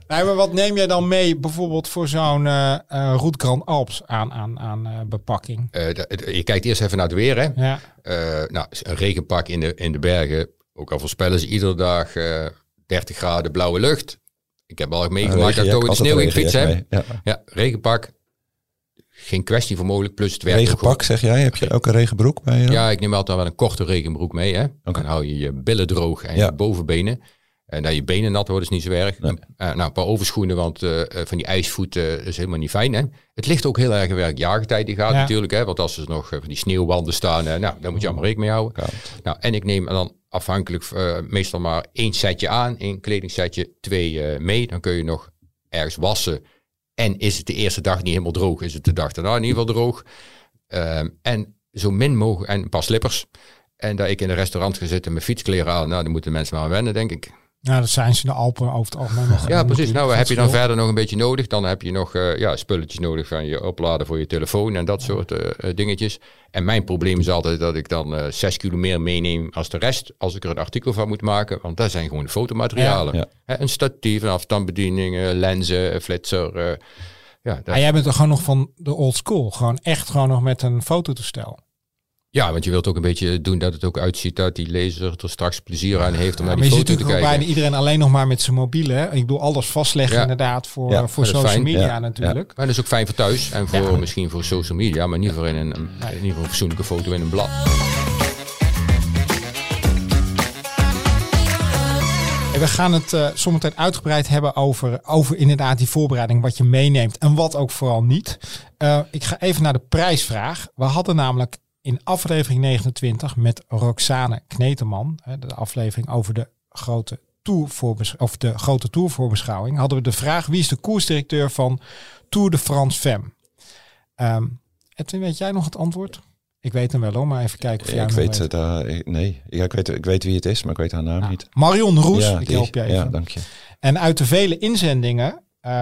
Nee, maar wat neem jij dan mee bijvoorbeeld voor zo'n eh eh Route Grand Alps aan, aan, aan eh, bepakking? Eh, je kijkt eerst even naar het weer, hè? Ja, Eh, nou, een regenpak in de, in de bergen. Ook al voorspellen ze iedere dag eh 30 graden blauwe lucht. Ik heb al meegemaakt dat ik toch in de sneeuw ging fietsen. Ja. Ja, regenpak. Geen kwestie voor mogelijk. Plus het werkt ook Regenpak zeg jij? Heb je ook een regenbroek bij je? dan? Ja, ik neem altijd wel een korte regenbroek mee. Hè? Oké. Dan hou je je billen droog en Ja. je bovenbenen. En dat je benen nat worden is niet zo erg. Nee. Eh, nou, een paar overschoenen, want eh, eh, van die ijsvoeten is helemaal niet fijn. Hè? Het ligt ook heel erg welke jaargetijd die gaat Ja. natuurlijk. Hè? Want als er nog eh, van die sneeuwwanden staan, eh, nou, daar moet je allemaal rekening mee houden. Nou, en ik neem dan afhankelijk eh, meestal maar één setje aan, één kledingsetje, twee eh, mee. Dan kun je nog ergens wassen. En is het de eerste dag niet helemaal droog, is het de dag daarna in ieder geval droog. Ehm, en zo min mogelijk, en een paar slippers. En dat ik in een restaurant ga zitten met fietskleren aan, nou, dan moeten mensen maar aan wennen, denk ik. Nou, dat zijn ze in de Alpen over het algemeen nog. Ja, precies. Nou, heb je dan verder? nog een beetje nodig? Dan heb je nog eh, ja, spulletjes nodig van je opladen voor je telefoon en dat soort eh, eh, dingetjes. En mijn probleem is altijd dat ik dan eh, zes kilo meer meeneem als de rest, als ik er een artikel van moet maken. Want dat zijn gewoon fotomaterialen. Ja, ja. Hè, een statief, een afstandsbediening, lenzen, flitser. eh, ja, dat- Maar jij bent er gewoon nog van de old school. Gewoon echt gewoon nog met een fototoestel. Ja, want je wilt ook een beetje doen dat het ook uitziet dat die lezer er straks plezier aan heeft om Ja, naar maar die je ziet foto te natuurlijk ook kijken. bijna iedereen alleen nog maar met zijn mobiele. Hè? Ik bedoel, alles vastleggen Ja. inderdaad voor, Ja, eh, voor social fijn. media Ja, natuurlijk. Maar dat is ook fijn voor thuis en voor Ja. misschien voor social media, maar niet voor in een, in ieder geval een fatsoenlijke foto in een blad. En we gaan het eh zometeen uitgebreid hebben over, over inderdaad die voorbereiding, wat je meeneemt en wat ook vooral niet. Eh, ik ga even naar de prijsvraag. We hadden namelijk in aflevering 29 met Roxane Kneteman, de aflevering over de grote Tour of de grote tourvoorbeschouwing, hadden we de vraag wie is de koersdirecteur van Tour de France Femme? Ehm Edwin, weet jij nog het antwoord? Ik weet hem wel hoor, maar even kijken of jij ik hem nog weet het. eh, ik- nee, ja, ik, weet, ik weet wie het is, maar ik weet haar naam Nou, niet. Marion Roes, ik die- help je even. ja, dank je. En uit de vele inzendingen eh,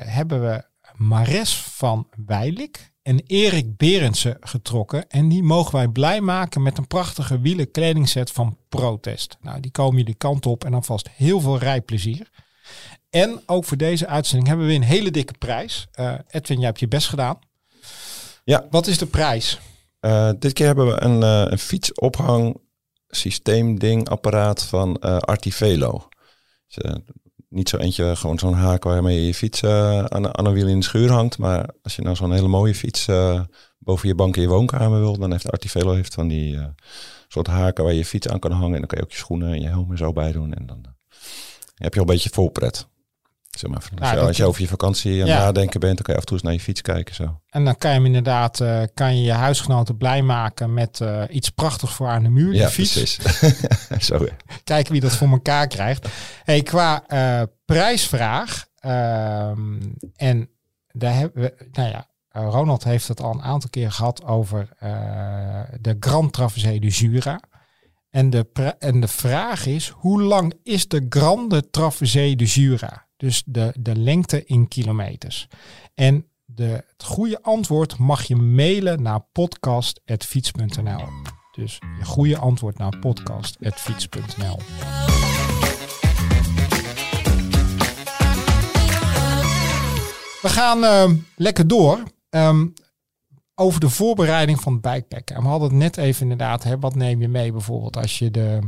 hebben we Mares van Weilik en Erik Berendsen getrokken. En die mogen wij blij maken met een prachtige wielenkledingset van Protest. Nou, die komen jullie kant op en dan vast heel veel rijplezier. En ook voor deze uitzending hebben we een hele dikke prijs. Eh, Edwin, jij hebt je best gedaan. Ja. Wat is de prijs? Eh, dit keer hebben we een, eh, een fietsophang systeemding apparaat van Artivelo. Dus, niet zo eentje, gewoon zo'n haak waarmee je je fiets eh, aan, aan een wiel in de schuur hangt. Maar als je nou zo'n hele mooie fiets eh, boven je bank in je woonkamer wil, dan heeft Artivelo heeft van die eh, soort haken waar je je fiets aan kan hangen. En dan kan je ook je schoenen en je helm en zo bij doen. En dan heb je al een beetje voorpret. Zeg maar, als, Nou, als je over je vakantie aan het Ja. nadenken bent, dan kan je af en toe eens naar je fiets kijken. Zo. En dan kan je hem inderdaad, eh, kan je je huisgenoten blij maken met eh, iets prachtigs voor aan de muur. Ja, fiets. precies. zo, ja. Kijken wie dat voor elkaar krijgt. Hey, qua eh, prijsvraag. ehm, en daar hebben we, nou ja, eh, Ronald heeft het al een aantal keer gehad over eh, de Grand Travesee du Jura. En de, en de vraag is, hoe lang is de Grande Travesee du Jura? Dus de, de lengte in kilometers. En de, het goede antwoord mag je mailen naar podcast.fiets.nl. Dus je goede antwoord naar podcast.fiets.nl. We gaan ehm, lekker door. Ehm, over de voorbereiding van het bikepacken. En we hadden het net even inderdaad, hè, wat neem je mee bijvoorbeeld als je de,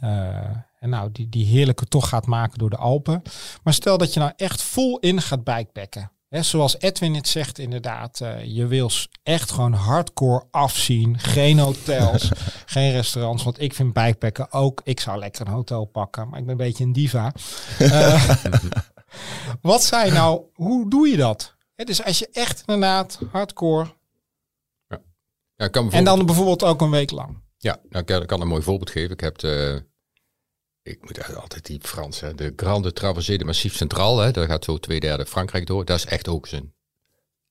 eh, en nou, die, die heerlijke tocht gaat maken door de Alpen. Maar stel dat je nou echt vol in gaat bikepacken. Hè, zoals Edwin het zegt inderdaad, eh, je wil echt gewoon hardcore afzien. Geen hotels, geen restaurants. Want ik vind bikepacken ook, ik zou lekker een hotel pakken, maar ik ben een beetje een diva. Eh, wat zijn nou, hoe doe je dat? Hè, dus als je echt inderdaad hardcore, Ja, ik kan en dan bijvoorbeeld ook een week lang. Ja, nou, ik kan, ik kan een mooi voorbeeld geven. Ik heb de, ik moet altijd die Frans, hè, de Grande Traversée de Massif Centraal, hè, daar gaat zo twee derde Frankrijk door. Dat is echt ook een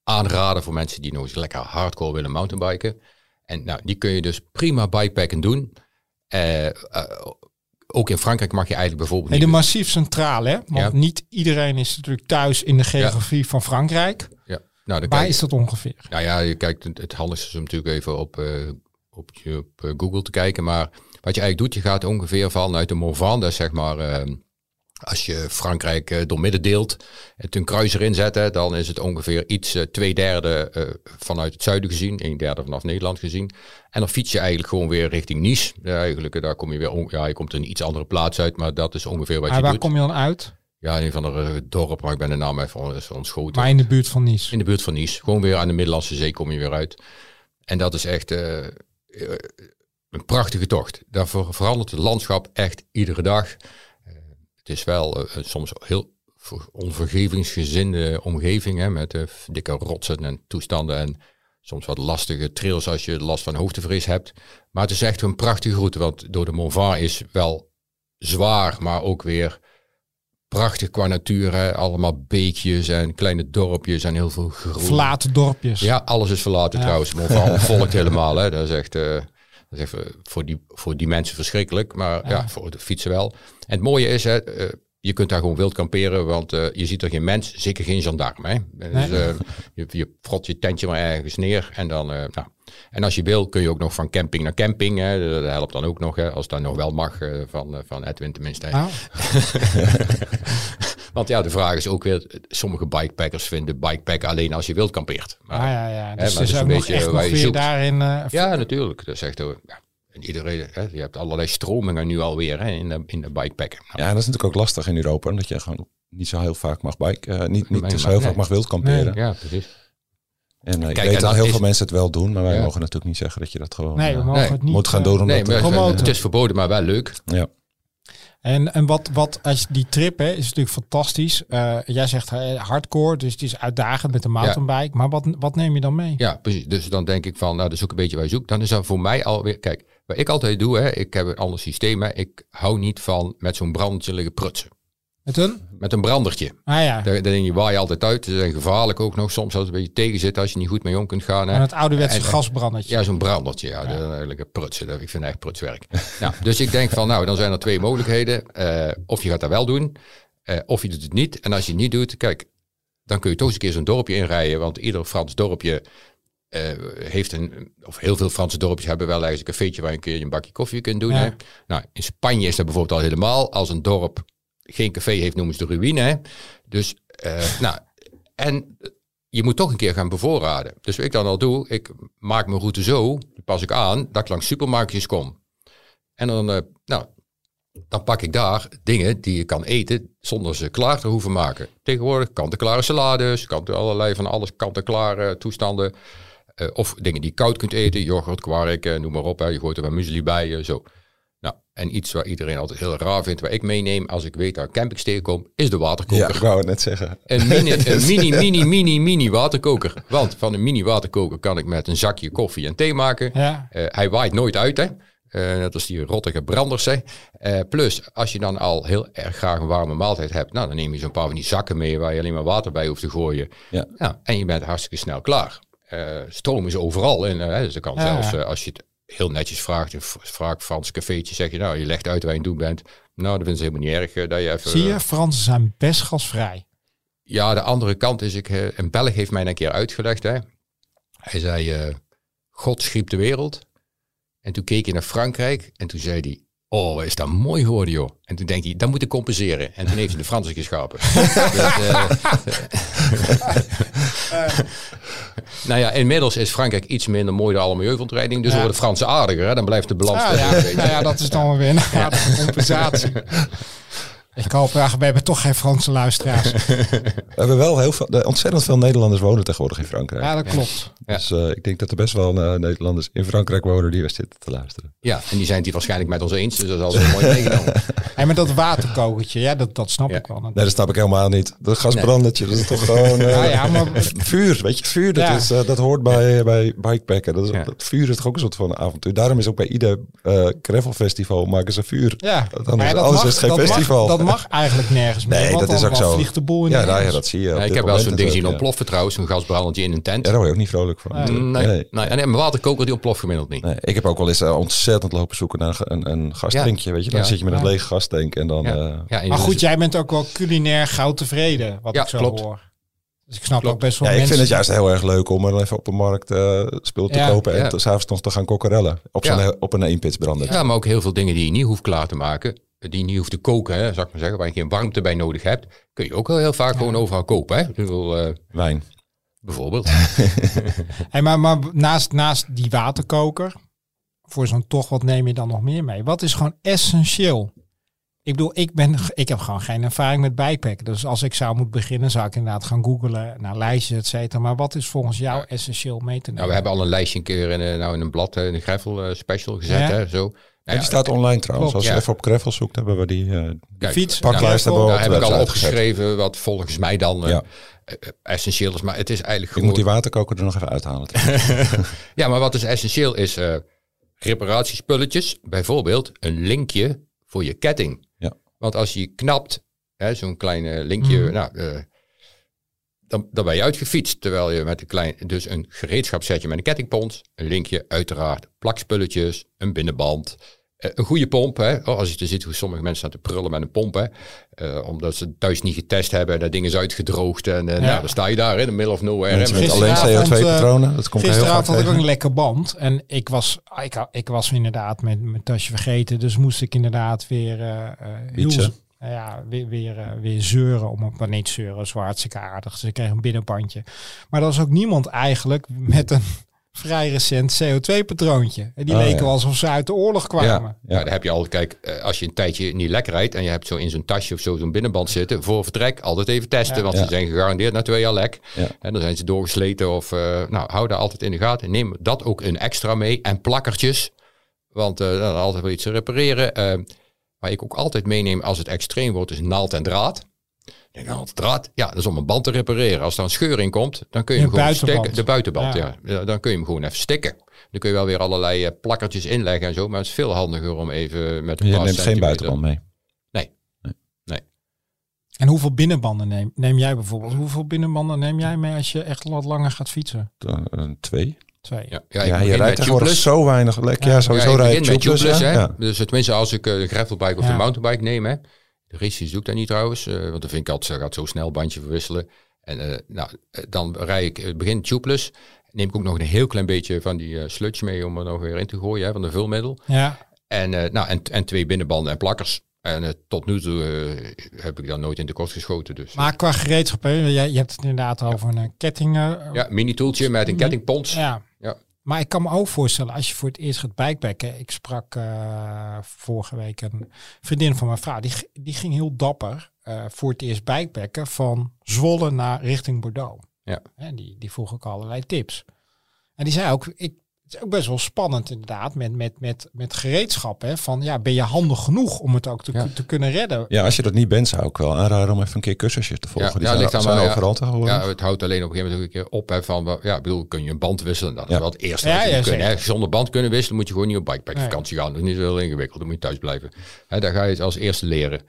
aanrader voor mensen die nog eens lekker hardcore willen mountainbiken. En nou, die kun je dus prima bikepacken doen. Eh, eh, ook in Frankrijk mag je eigenlijk bijvoorbeeld Hey, de massief centraal, hè? Want Ja. niet iedereen is natuurlijk thuis in de geografie van Frankrijk. ja, nou, dan Waar kijk- is dat ongeveer? Nou ja, je kijkt, het handigste is om natuurlijk even op, eh, op, je- op Google te kijken. Maar wat je eigenlijk doet, je gaat ongeveer vanuit de dat is zeg maar, eh, als je Frankrijk eh, door midden deelt, het een kruis erin zetten, dan is het ongeveer iets eh, twee derde vanuit het zuiden gezien, een derde vanaf Nederland gezien. En dan fiets je eigenlijk gewoon weer richting Nice. Ja, eigenlijk, daar kom je weer, ja, je komt een iets andere plaats uit, maar dat is ongeveer wat je waar doet. kom je dan uit? Ja, een van de dorp, maar ik ben de naam even ontschoten. Maar in de buurt van Nice. In de buurt van Nice. Gewoon weer aan de Middellandse Zee kom je weer uit. En dat is echt een prachtige tocht. Daar ver- verandert het landschap echt iedere dag. Eh, het is wel eh, soms heel ver- onvergevingsgezinde omgeving. Hè, met eh, dikke rotsen en toestanden. En soms wat lastige trails als je last van hoogtevrees hebt. Maar het is echt een prachtige route. Want door de Mont is wel zwaar, maar ook weer prachtig qua natuur. Hè. Allemaal beekjes en kleine dorpjes en heel veel groen. Verlaten dorpjes. Ja, alles is verlaten Ja. trouwens. Vooral volkt helemaal. Hè. Dat is echt, eh, dat is eh, voor, die, voor die mensen verschrikkelijk. Maar ja, voor de fietsen wel. En het mooie is, hè, eh, je kunt daar gewoon wild kamperen. Want eh, je ziet er geen mens, zeker geen gendarme. Hè. Dus, Nee. eh, je, je frot je tentje maar ergens neer. En, dan, nou. en als je wil, kun je ook nog van camping naar camping. Hè. Dat helpt dan ook nog. Hè, als dat nog wel mag van, van Edwin tenminste. Want ja, de vraag is ook weer, sommige bikepackers vinden bikepacken alleen als je wild kampeert. Maar, ah, ja, ja. hè, Dus maar er is dat is ook een beetje echt waar je zoekt. daarin... eh, Ja, natuurlijk. Dat is echt, eh, ja. En iedereen, hè, je hebt allerlei stromingen nu alweer hè, in, de, in de bikepacken. Nou, Ja, dat is natuurlijk ook lastig in Europa. Omdat je gewoon niet zo heel vaak mag bike, eh, niet, niet zo heel nee. vaak mag wild kamperen. Ja, precies. En eh, ik Kijk, weet en dat heel is- veel mensen het wel doen, maar wij Ja. mogen natuurlijk niet zeggen dat je dat gewoon nee, we mogen nee, het niet... moet gaan doen. Omdat Nee, maar het is verboden, maar wel leuk. ja. En, en wat, wat als die trip hè, is natuurlijk fantastisch. Eh, jij zegt hardcore, dus het is uitdagend met de mountainbike. Maar wat, wat neem je dan mee? Ja, precies. Dus dan denk ik van, nou, dat is ook een beetje waar je zoekt. Dan is dat voor mij alweer, kijk, wat ik altijd doe, hè, ik heb een ander systeem. Hè, ik hou niet van met zo'n liggen prutsen. Met een? Met een brandertje. Ah ja, Daar, daar je, waai je altijd uit. Ze zijn gevaarlijk ook nog soms als het een beetje tegen zit als je niet goed mee om kunt gaan. Hè. en het ouderwetse En- gasbrandertje. Ja, zo'n brandertje. Ja, Dat is eigenlijk een prutsen. Dat, ik vind het echt prutswerk. nou, dus ik denk van, nou, dan zijn er twee mogelijkheden. Eh, of je gaat dat wel doen, eh, of je doet het niet. En als je het niet doet, kijk, dan kun je toch eens een keer zo'n dorpje inrijden. Want ieder Frans dorpje eh, heeft een, of heel veel Franse dorpjes hebben wel ergens een cafeetje waar je een keer een bakje koffie kunt doen. Ja. Hè. Nou, in Spanje is dat bijvoorbeeld al helemaal. Als een dorp geen café heeft, noemen ze de ruïne. Hè. Dus, eh, nou, en je moet toch een keer gaan bevoorraden. Dus wat ik dan al doe, ik maak mijn route zo, die pas ik aan, dat ik langs supermarktjes kom. En dan, eh, nou, dan pak ik daar dingen die je kan eten zonder ze klaar te hoeven maken. Tegenwoordig kant-en-klare salades, kant allerlei van alles kant-en-klare toestanden. Eh, of dingen die je koud kunt eten, yoghurt, kwark, noem maar op. Je gooit er wat muesli bij, zo. Nou, en iets waar iedereen altijd heel raar vindt, waar ik meeneem als ik weet dat ik campings tegenkom, is de waterkoker. ja, ik wou het net zeggen. Een mini, een mini, mini, mini, mini waterkoker. Want van een mini waterkoker kan ik met een zakje koffie en thee maken. Ja, Eh, hij waait nooit uit, hè. Eh, net als die rottige branders, hè. Eh, plus, als je dan al heel erg graag een warme maaltijd hebt, nou, dan neem je zo'n paar van die zakken mee waar je alleen maar water bij hoeft te gooien. Ja. Ja, en je bent hartstikke snel klaar. Eh, stroom is overal. En, dus dat kan Ja. zelfs, als je het heel netjes vraagt, een v- vraag Frans cafeetje, zeg je, nou, je legt uit waar je aan het doen bent. Nou, dat vinden ze helemaal niet erg eh, dat je even... zie je, Fransen zijn best gasvrij. Ja, de andere kant is, ik, eh, een Belg heeft mij een keer uitgelegd. Hè. Hij zei, eh, God schiep de wereld. En toen keek hij naar Frankrijk en toen zei hij, oh, is dat mooi geworden, joh. En toen denkt hij, dat moet ik compenseren. En toen heeft hij de Fransen geschapen. dus, eh, nou ja, inmiddels is Frankrijk iets minder mooi dan alle milieuverontreiniging. Dus Ja. worden de Fransen aardiger. Hè? Dan blijft de balans Ah, ja, nou ja, dat is dan weer een aardige compensatie. Ik hoop, ja, we hebben toch geen Franse luisteraars. We hebben wel heel veel, de- ontzettend veel Nederlanders wonen tegenwoordig in Frankrijk. Ja, dat klopt. Ja. Dus eh, ik denk dat er best wel eh, Nederlanders in Frankrijk wonen die we zitten te luisteren. Ja, en die zijn het hier waarschijnlijk met ons eens. Dus dat is altijd mooi meegenomen. En met dat waterkokertje, ja, dat, dat snap Ja. ik wel. Nee, dat snap ik helemaal niet. Dat gasbrandertje, dat is toch gewoon... eh, Ja, ja, maar Vuur, weet je, vuur, dat, Ja. is, dat hoort bij, bij bikepacken. Dat, is, Ja. dat vuur is toch ook een soort van avontuur. Daarom is ook bij ieder eh gravelfestival maken ze vuur. ja, Anders- dat anders mag- is het geen dat mag- festival. dat mag eigenlijk nergens meer. Nee, want dat is ook zo. vliegt de boel in Ja, de nou, ja, dat zie je. Ja, ik heb wel zo'n ding zien ontploffen trouwens. Een gasbrandetje in een tent. Ja, daar word je ook niet vrolijk van. Nee. Nee, nee. Nee. en mijn waterkoker die ontploft gemiddeld niet. Nee, ik heb ook wel eens eh, ontzettend lopen zoeken naar een, een gastankje, weet je. Dan Ja. zit je met een lege gastank en dan... Ja. eh, Maar goed, jij bent ook wel culinair gauw tevreden, wat Ja, ik zo klopt. hoor. Dus ik snap Klopt. ook best wel ja, ik mensen... vind het juist heel erg leuk om er even op de markt eh spul te Ja. kopen en Ja. te- s'avonds nog te gaan kokkerellen. Op, zo'n, Ja. op een eenpitsbrander. Ja, maar ook heel veel dingen die je niet hoeft klaar te maken. Die niet hoeft te koken, hè, zou ik maar zeggen. Waar je geen warmte bij nodig hebt. Kun je ook wel heel vaak gewoon overal kopen. Hè? Ik bedoel, eh, Wijn. bijvoorbeeld. Hey, maar maar naast, naast die waterkoker, voor zo'n toch, wat neem je dan nog meer mee? Wat is gewoon essentieel? Ik bedoel, ik, ben, ik heb gewoon geen ervaring met bikepacken. Dus als ik zou moeten beginnen, zou ik inderdaad gaan googlen naar lijstjes, et cetera. Maar wat is volgens jou essentieel mee te nemen? Nou, we hebben al een lijstje een keer in, eh, nou, in een blad, eh, in de Gravel eh, special gezet. Ja. Hè, zo. En Nou, die staat online trouwens. klopt, Als je ja. even op gravel zoekt, hebben we die eh kijk, fiets, paklijst Ja, hebben we heb ik al gezet. opgeschreven wat volgens mij dan Ja. eh, essentieel is. Maar het is eigenlijk Ik gewoon... moet die waterkoker er nog even uithalen. Ja, maar wat dus essentieel is, eh reparatiespulletjes. Bijvoorbeeld een linkje voor je ketting. Ja. Want als je knapt, hè, zo'n klein linkje, Mhm. nou, eh, dan, dan ben je uitgefietst. Terwijl je met een klein, dus een gereedschapsetje met een kettingpont, een linkje, uiteraard plakspulletjes, een binnenband. eh, Een goede pomp, hè? Oh, als je te ziet hoe sommige mensen staan te prullen met een pomp, hè? Eh, omdat ze het thuis niet getest hebben en dat ding is uitgedroogd. En eh, nou, dan sta je daar in de middle of nowhere. Mensen met met- alleen Gisteravond, eh, CO2-patronen. Dat komt heel vaak Gisteravond had ik ook een lekker band. En ik was, ik, ik was inderdaad met mijn tasje vergeten. Dus moest ik inderdaad weer, heel, nou ja, weer, weer, eh, weer zeuren. Om op, maar niet zeuren, zo hartstikke aardig. Ik kreeg een binnenbandje. Maar er was ook niemand eigenlijk met een vrij recent CO2-patroontje. En die Oh, leken ja. alsof ze uit de oorlog kwamen. Ja, Ja. daar heb je al, kijk, eh, als je een tijdje niet lekker rijdt en je hebt zo in zo'n tasje of zo zo'n binnenband zitten, voor vertrek altijd even testen, Ja. want ze zijn gegarandeerd na twee jaar lek. En dan zijn ze doorgesleten of, eh, nou, hou daar altijd in de gaten. Neem dat ook een extra mee en plakkertjes, want eh, dan altijd wel iets te repareren. Eh, waar ik ook altijd meeneem als het extreem wordt, is naald en draad. Naald en draad, ja, dat is om een band te repareren. Als er een scheur in komt, dan kun je De hem gewoon buitenband. stikken. De buitenband, Ja. ja. Dan kun je hem gewoon even stikken. Dan kun je wel weer allerlei eh, plakkertjes inleggen en zo. Maar het is veel handiger om even met een Je neemt geen buitenband mee. En hoeveel binnenbanden neem, neem jij bijvoorbeeld? Hoeveel binnenbanden neem jij mee als je echt wat langer gaat fietsen? Eh, twee. Twee. Ja, ja, je rijdt met tegenwoordig tubeless. zo weinig. Lek. Ja, Ja. sowieso ja, rijdt met tubeless. tubeless, ja. hè. Ja. Dus tenminste als ik eh, de gravelbike of Ja. de mountainbike neem, hè. De races doe ik dat niet trouwens, eh, want dan vind ik altijd, ze gaat zo snel bandje verwisselen. En eh, nou, eh, dan rij ik, eh, begin tubeless. Neem ik ook nog een heel klein beetje van die eh, sludge mee om er nog weer in te gooien, hè, van de vulmiddel. Ja, En, eh, nou, en, en twee binnenbanden en plakkers. En eh, tot nu toe eh, heb ik dan nooit in de kost geschoten. Dus maar qua gereedschap, hè, jij, je hebt het inderdaad over een ketting. eh, ja, mini toeltje met een kettingpons. Ja. Maar ik kan me ook voorstellen, als je voor het eerst gaat bikepacken. Ik sprak eh, vorige week een vriendin van mijn vrouw. Die, die ging heel dapper eh, voor het eerst bikepacken van Zwolle naar richting Bordeaux. Ja. En die, die vroeg ook allerlei tips. En die zei ook, ik, het is ook best wel spannend inderdaad met, met, met, met gereedschap. Hè, van ja, ben je handig genoeg om het ook te, Ja. te kunnen redden? Ja, als je dat niet bent, zou ik wel aanraden om even een keer cursusjes te volgen. Ja, Die ja, zijn, ligt aan zijn mij, ja. overal te horen. Ja, het houdt alleen op een gegeven moment ook een keer op. Hè, van, wel, ja, ik bedoel, kun je een band wisselen? Dat is Ja. wel het eerste Ja, wat je kunnen. zeker. Hè. Zonder band kunnen wisselen moet je gewoon niet op bikepack Nee. vakantie gaan. Dat is niet zo heel ingewikkeld. Dan moet je thuis blijven. Hè, daar ga je het als eerste leren.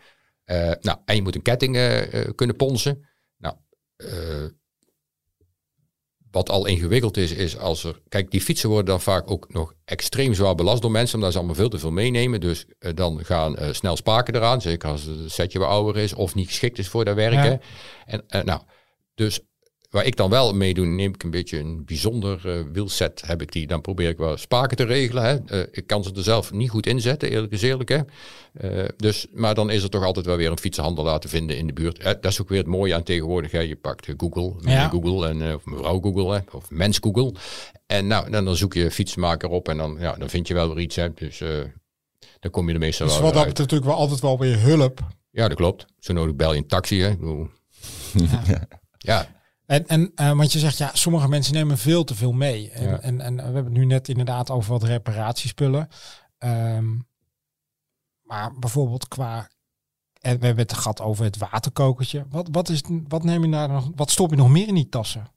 Eh, nou, en je moet een ketting eh, eh, kunnen ponsen. Nou, eh, wat al ingewikkeld is, is als er... Kijk, die fietsen worden dan vaak ook nog extreem zwaar belast door mensen, omdat ze allemaal veel te veel meenemen. Dus eh, dan gaan eh, snel spaken eraan, zeker als het setje wat ouder is of niet geschikt is voor dat werken. Ja. En eh, nou, dus waar ik dan wel meedoe, neem ik een beetje een bijzonder uh, wielset, heb ik die. Dan probeer ik wel spaken te regelen. Hè. Uh, ik kan ze er zelf niet goed inzetten, eerlijk is eerlijk. Hè. Uh, dus, maar dan is er toch altijd wel weer een fietsenhandel laten vinden in de buurt. dat is ook weer het mooie aan tegenwoordig. Hè. Je pakt Google, ja. Google en, of mevrouw Google, hè, of mens Google. En nou, dan, dan zoek je fietsenmaker op en dan, ja, dan vind je wel weer iets. Hè. Dus dan kom je er meestal dus wel wat dat betreft natuurlijk wel altijd wel weer hulp. Ja, dat klopt. Zo nodig bel je een taxi. Hè. Ja. ja. En, en uh, want je zegt, ja, sommige mensen nemen veel te veel mee. En, en, en, we hebben het nu net inderdaad over wat reparatiespullen. Um, maar bijvoorbeeld qua, en we hebben het gehad over het waterkokertje. Wat, wat, is, wat neem je daar nog, wat stop je nog meer in die tassen?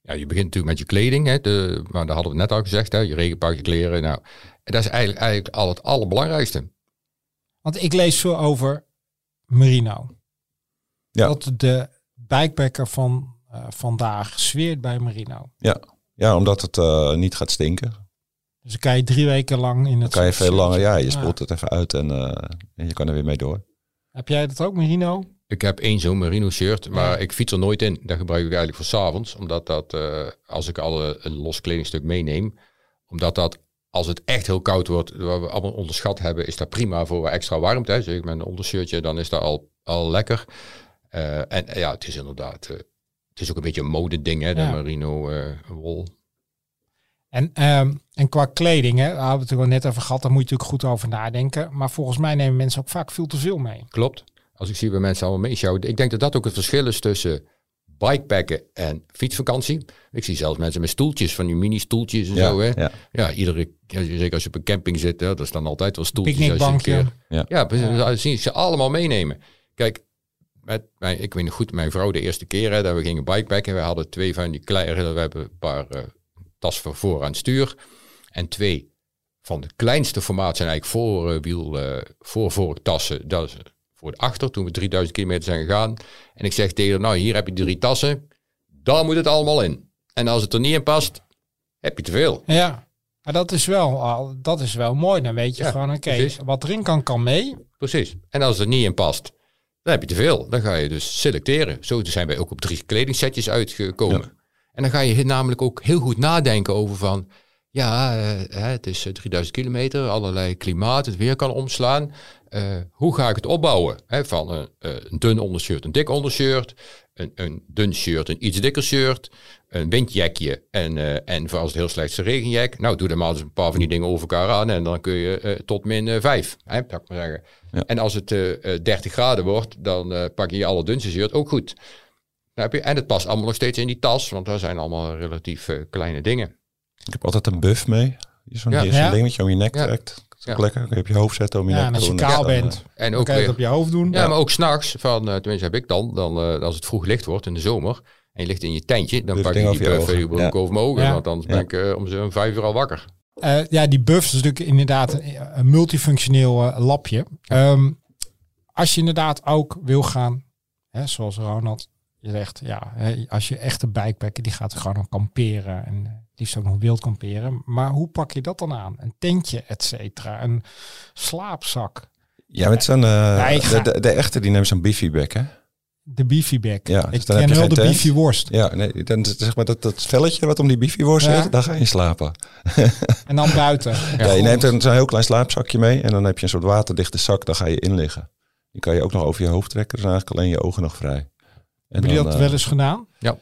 Ja, je begint natuurlijk met je kleding, hè, de, maar dat hadden we net al gezegd, hè, je regenpak, je kleren. Nou, en dat is eigenlijk, eigenlijk al het allerbelangrijkste. Want ik lees veel over merino. Ja. Dat de bikepacker van uh, vandaag zweert bij Merino. Ja, ja omdat het uh, niet gaat stinken. Dus dan kan je drie weken lang in het... Dan kan je veel langer, ja, je spoelt het even uit en, uh, en, je kan er weer mee door. Heb jij dat ook, Merino? Ik heb één zo'n merino shirt, maar ja. ik fiets er nooit in. Dat gebruik ik eigenlijk voor s'avonds, omdat dat, als ik al een los kledingstuk meeneem, omdat dat als het echt heel koud wordt, wat we allemaal onderschat hebben, is dat prima voor extra warmte. Hè. Zeg ik met een ondershirtje, dan is dat al, al lekker. Uh, en ja, het is inderdaad, uh, het is ook een beetje een modeding, hè, de ja. merino uh, wol. En, um, en qua kleding, hè, we het er net over gehad, daar moet je natuurlijk goed over nadenken. Maar volgens mij nemen mensen ook vaak veel te veel mee. Klopt. Als ik zie bij mensen allemaal meeschouwen. Ik denk dat dat ook het verschil is tussen bikepacken en fietsvakantie. Ik zie zelfs mensen met stoeltjes, van die mini-stoeltjes en ja, zo. Hè. Ja. ja, iedere, zeker als je op een camping zit, hè, er staan altijd wel stoeltjes. Als je een keer, ja, ja, ja. zie ik ze allemaal meenemen. Kijk, met mijn, ik weet nog goed, mijn vrouw de eerste keer hè, dat we gingen bikepacken. We hadden twee van die kleine, we hebben een paar uh, tas voor voor aan het stuur. En twee van de kleinste formaat zijn eigenlijk voorwiel, uh, voor vorktassen. Dat is voor de achter, toen we 3000 kilometer zijn gegaan. En ik zeg tegen haar, nou hier heb je drie tassen. Daar moet het allemaal in. En als het er niet in past, heb je te veel. Ja, maar dat is wel, dat is wel mooi. Dan weet je ja, gewoon, oké, okay, wat erin kan, kan mee. Precies. En als het er niet in past, dan heb je te veel. Dan ga je dus selecteren. Zo zijn wij ook op drie kledingsetjes uitgekomen. Ja. En dan ga je namelijk ook heel goed nadenken over van... Ja, uh, het is 3000 eh, kilometer, allerlei klimaat, het weer kan omslaan. Uh, hoe ga ik het opbouwen? He, van een, een dun ondershirt, een dik ondershirt, een, een dun shirt, een iets dikker shirt, een windjekje en, uh, en voor als het heel slecht is een regenjek. Nou, doe er maar eens een paar van die dingen over elkaar aan en dan kun je uh, tot min 5, hè, zou ik maar zeggen. Ja. En als het 30 graden wordt, dan pak je je allerdunste shirt ook goed. Dan heb je, en het past allemaal nog steeds in die tas, want daar zijn allemaal relatief kleine dingen. Ik heb altijd een buff mee. Zo'n ja. ja. dingetje om je nek trekt. Ja. Ook lekker. Kun je op je hoofd zetten om je ja, nek te doen. als je kaal bent, en ook kan je het op je hoofd doen. Ja, maar ook s'nachts, van, uh, tenminste heb ik dan, dan uh, als het vroeg licht wordt in de zomer, en je ligt in je tentje, dan pak je die buff je broek over mijn ogen, want dan ben ik uh, om zo'n vijf uur al wakker. Uh, ja, die buff is natuurlijk inderdaad een, een multifunctioneel uh, lapje. Um, als je inderdaad ook wil gaan, hè, zoals Ronald je zegt, ja, hè, als je echte bikepacker, die gaat gewoon kamperen en liefst ook nog wild kamperen. Maar hoe pak je dat dan aan? Een tentje, et cetera, een slaapzak. Ja, met zo'n, uh, de, de, de, echte die neemt zo'n biffy bag, hè? De beefy bag. Ja, ik dus ken wel de beefy worst. Ja, nee, dan zeg maar dat, dat velletje wat om die beefy worst ja. zit, dan ga je slapen. En dan buiten. ja, ja je neemt een, zo'n heel klein slaapzakje mee en dan heb je een soort waterdichte zak, dan ga je in liggen. Die kan je ook nog over je hoofd trekken, dus eigenlijk alleen je ogen nog vrij. Heb je dat uh, wel eens gedaan? Ja.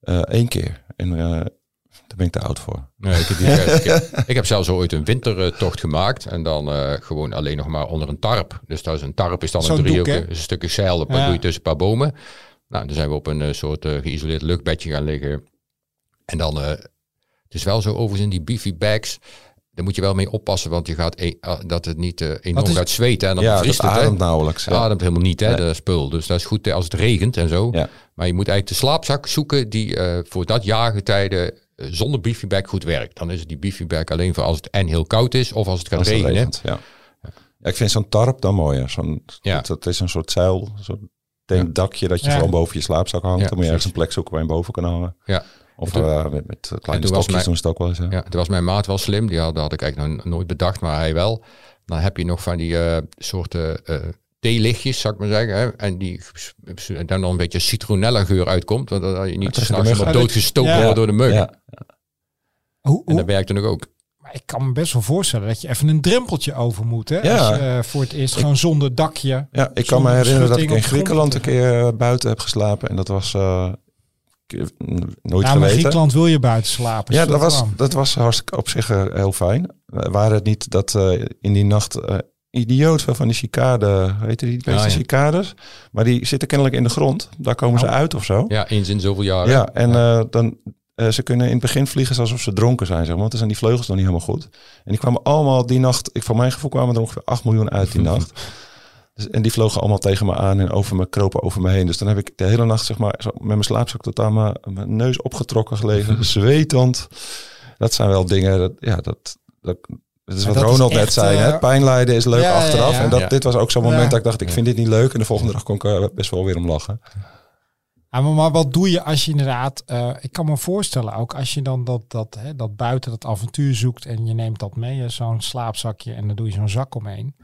Eén uh, keer. En uh, daar ben ik te oud voor. Nee, ik, heb die, ik, heb, ik, heb, zelfs ooit een wintertocht gemaakt. En dan uh, gewoon alleen nog maar onder een tarp. Dus dat is een tarp is dan een driehoek. Een stukje zeil, dat ja. doe je tussen een paar bomen. Nou, dan zijn we op een uh, soort uh, geïsoleerd luchtbedje gaan liggen. En dan, het is wel zo overigens in die beefy bags. Daar moet je wel mee oppassen, want je gaat e dat het niet uh, enorm is, gaat zweten. En dan ja, vriest het ademt nauwelijks. Ja. ademt helemaal niet, hè, nee. de spul. Dus dat is goed als het regent en zo. Ja. Maar je moet eigenlijk de slaapzak zoeken die uh, voor dat jaargetijde zonder beefyback goed werkt. Dan is het die beefyback alleen voor als het en heel koud is of als het gaat als regenen. Regent, ja. ja. ik vind zo'n tarp dan mooier. Zo'n, ja. dat, dat, is een soort zeil, zo'n dakje dat je gewoon boven je slaapzak hangt. dan moet je ergens een plek zoeken waar je boven kan hangen. Ja. Of uh, met, met kleine stokjes mijn, doen ze het ook wel eens. Ja. ja, toen was mijn maat wel slim. Die had, dat had ik eigenlijk nog nooit bedacht, maar hij wel. Dan heb je nog van die uh, soorten uh, theelichtjes, zou ik maar zeggen. Hè? En die en dan nog een beetje citronella geur uitkomt. Want dat je niet s'nachts helemaal doodgestoken Ja. wordt door de muggen. Ja. Hoe, En dat werkt dan ook ook. maar ik kan me best wel voorstellen dat je even een drempeltje over moet. Hè? Ja. Als je eh, voor het eerst gewoon zonder dakje. Ja, ik kan me herinneren dat ik in Griekenland een keer eh, buiten heb geslapen. En dat was eh, nooit Ja, maar geweten. Griekenland wil je buiten slapen. Ja, dat was, dat was hartstikke op zich heel fijn. Waren het niet dat eh, in die nacht eh, idioot veel van die cicade, weet je die beste ja. cicades? Maar die zitten kennelijk in de grond. Daar komen ze Oh. uit of zo. Ja, eens in zoveel jaren. Ja, en eh, dan, eh, ze kunnen in het begin vliegen alsof ze dronken zijn, zeg maar. Want dan zijn die vleugels nog niet helemaal goed. En die kwamen allemaal die nacht, ik, van mijn gevoel kwamen er ongeveer 8 miljoen uit die nacht. Dus, en die vlogen allemaal tegen me aan en over me, kropen over me heen. Dus dan heb ik de hele nacht, zeg maar, met mijn slaapzak tot aan mijn, mijn neus opgetrokken gelegen, zwetend. Dat zijn wel dingen, dat, ja, dat, dat, dat is wat dat is Ronald net echt, zei. eh, hè? Pijn lijden is leuk ja, achteraf. ja. En dat, Ja. dit was ook zo'n moment Ja. dat ik dacht, ik vind dit niet leuk. En de volgende dag kon ik er best wel weer om lachen. Ja, maar, wat doe je als je inderdaad, eh, ik kan me voorstellen ook als je dan dat, dat, hè, dat buiten dat avontuur zoekt en je neemt dat mee, zo'n slaapzakje en dan doe je zo'n zak omheen.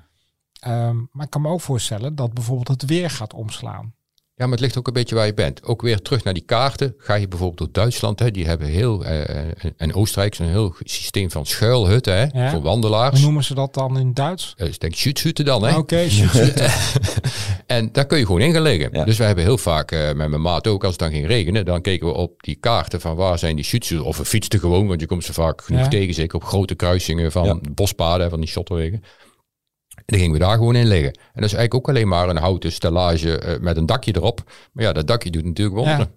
Ehm, maar ik kan me ook voorstellen dat bijvoorbeeld het weer gaat omslaan. Ja, maar het ligt ook een beetje waar je bent. Ook weer terug naar die kaarten. Ga je bijvoorbeeld door Duitsland, hè, die hebben heel, eh, en Oostenrijk, zo'n heel systeem van schuilhutten hè, Ja. voor Hoe wandelaars. noemen ze dat dan in Duits? Eh, ik denk schutshutten dan, hè? Oké, shit. En daar kun je gewoon in gaan liggen. Ja. Dus wij hebben heel vaak eh, met mijn maat ook, als het dan ging regenen, dan keken we op die kaarten van waar zijn die schutshutten. Of we fietsten gewoon, want je komt ze vaak genoeg Ja. tegen, zeker op grote kruisingen van Ja. bospaden, van die shotterwegen. En dan gingen we daar gewoon in liggen. En dat is eigenlijk ook alleen maar een houten stellage eh, met een dakje erop. Maar ja, dat dakje doet natuurlijk wonderen.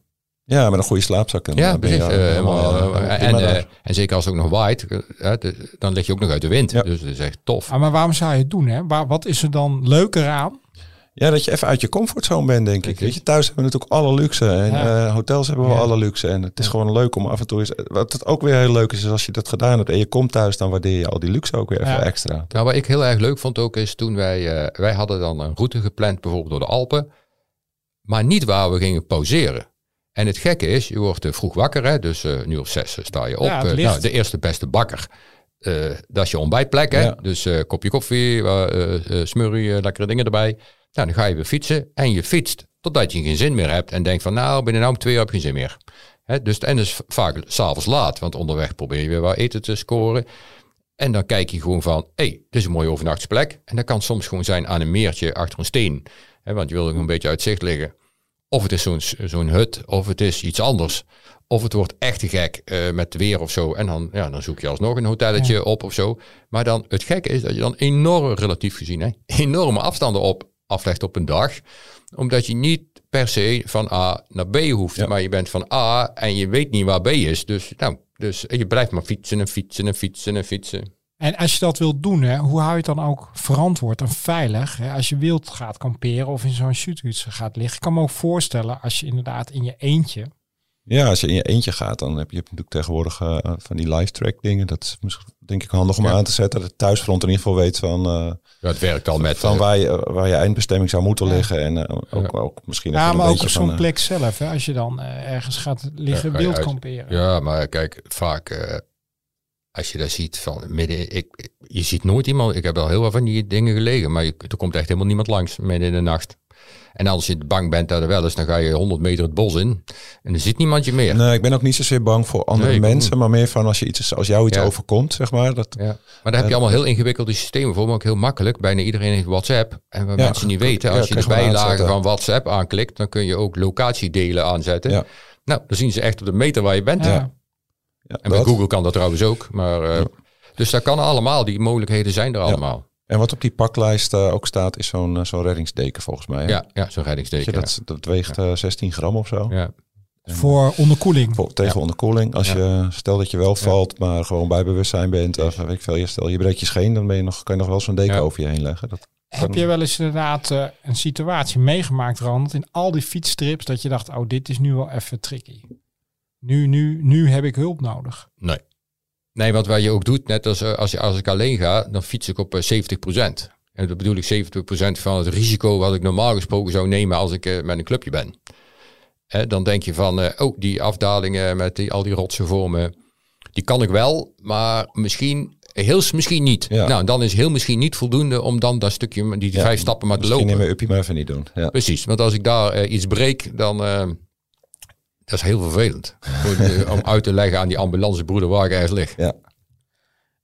Ja, met een goede slaapzak. En Ja, dan ben je precies. eh, helemaal, eh, eh, en, eh, en zeker als het ook nog waait, eh, dan lig je ook nog uit de wind. Ja. Dus dat is echt tof. Ah, maar waarom zou je het doen? Hè? Waar, wat is er dan leuker aan? Ja, dat je even uit je comfortzone bent, denk ik. Weet je, thuis hebben we natuurlijk alle luxe. En Ja. eh, hotels hebben we Ja. alle luxe. En het is gewoon leuk om af en toe eens... Wat het ook weer heel leuk is, is als je dat gedaan hebt en je komt thuis, dan waardeer je al die luxe ook weer even extra. Nou, wat ik heel erg leuk vond ook is toen wij, eh, wij hadden dan een route gepland bijvoorbeeld door de Alpen, maar niet waar we gingen pauzeren. En het gekke is, je wordt eh, vroeg wakker, hè, dus eh nu of zes eh, sta je op. Ja, Eh, nou, de eerste beste bakker, eh, dat is je ontbijtplek. Hè? Ja. Dus eh kopje koffie, eh eh, smurrie, eh, lekkere dingen erbij. Nou, dan ga je weer fietsen en je fietst totdat je geen zin meer hebt en denkt van nou, binnen nou twee uur heb ik geen zin meer. Hè, dus, en dat is vaak s'avonds laat, want onderweg probeer je weer wat eten te scoren. En dan kijk je gewoon van, hé, hey, dit is een mooie overnachtsplek. En dat kan soms gewoon zijn aan een meertje achter een steen. Want je wil er gewoon een beetje uit zicht liggen. Of het is zo'n zo'n hut, of het is iets anders. Of het wordt echt te gek eh, met weer of zo. En dan, ja, dan zoek je alsnog een hotelletje op of zo. Maar dan, het gekke is dat je dan enorm, relatief gezien, hè, enorme afstanden op aflegt op een dag. Omdat je niet per se van A naar B hoeft. Ja. Maar je bent van A en je weet niet waar B is. Dus, nou, dus je blijft maar fietsen en fietsen en fietsen en fietsen. En als je dat wilt doen, hè, hoe hou je het dan ook verantwoord en veilig? Hè? Als je wild gaat kamperen of in zo'n shoothuts gaat liggen. Ik kan me ook voorstellen als je inderdaad in je eentje... Ja, als je in je eentje gaat, dan heb je natuurlijk tegenwoordig eh, van die live track dingen. Dat is misschien, denk ik handig om Ja. aan te zetten. Dat het thuisfront in ieder geval weet van, eh, Ja, het werkt al met... van eh, waar, je, waar je eindbestemming zou moeten liggen. En eh, ook, ook misschien Ja, maar een ook op zo'n plek zelf. Hè? Als je dan ergens gaat liggen Ja, ga je wild uit. kamperen. Ja, maar kijk, vaak eh, als je dat ziet van midden, ik, je ziet nooit iemand. Ik heb al heel wat van die dingen gelegen, maar je, er komt echt helemaal niemand langs midden in de nacht. En als je bang bent dat er wel is, dan ga je 100 meter het bos in en er zit niemand je meer. Nee, ik ben ook niet zozeer bang voor andere Nee, mensen, maar meer van als, je iets, als jou iets Ja. overkomt, zeg maar. Dat, Ja. Maar dan heb je allemaal heel ingewikkelde systemen voor, maar ook heel makkelijk. Bijna iedereen heeft WhatsApp. En wat Ja, mensen niet weten, Ja, als je de bijlagen van WhatsApp aanklikt, dan kun je ook locatiedelen aanzetten. Ja. Nou, dan zien ze echt op de meter waar je bent. Ja. Ja. ja, En bij dat. Google kan dat trouwens ook. Maar, eh, Dus dat kan allemaal. Die mogelijkheden zijn er allemaal. En wat op die paklijst eh, ook staat, is zo'n eh, zo'n reddingsdeken volgens mij. hè? Ja, ja, zo'n reddingsdeken. dat, dat weegt eh, 16 gram of zo. ja. Voor onderkoeling. Voor, tegen Ja. onderkoeling. Als Ja. je, stel dat je wel valt, maar gewoon bij bewustzijn bent. Of weet ik veel, je stel je breekt je scheen, dan ben je nog, kan je nog wel zo'n deken Ja. over je heen leggen. Dat, Heb je wel eens inderdaad eh, een situatie meegemaakt, Rand, in al die fietsstrips, dat je dacht, oh, dit is nu wel even tricky. Nu, nu, nu heb ik hulp nodig. Nee. Nee, want wat je ook doet, net als, eh, als, je, als ik alleen ga, dan fiets ik op eh, 70%. En dat bedoel ik 70% van het risico wat ik normaal gesproken zou nemen als ik eh, met een clubje ben. Dan denk je van, eh, oh, die afdalingen met die, al die rotsen voor me, die kan ik wel, maar misschien heel misschien niet. Ja. Nou, dan is heel misschien niet voldoende om dan dat stukje, die Ja, vijf stappen maar te Misschien lopen. in mijn uppie maar even niet doen. Ja. Precies, want als ik daar eh, iets breek, dan eh, dat is heel vervelend. Eh, om uit te leggen aan die ambulancebroeder waar ik ergens lig. Ja.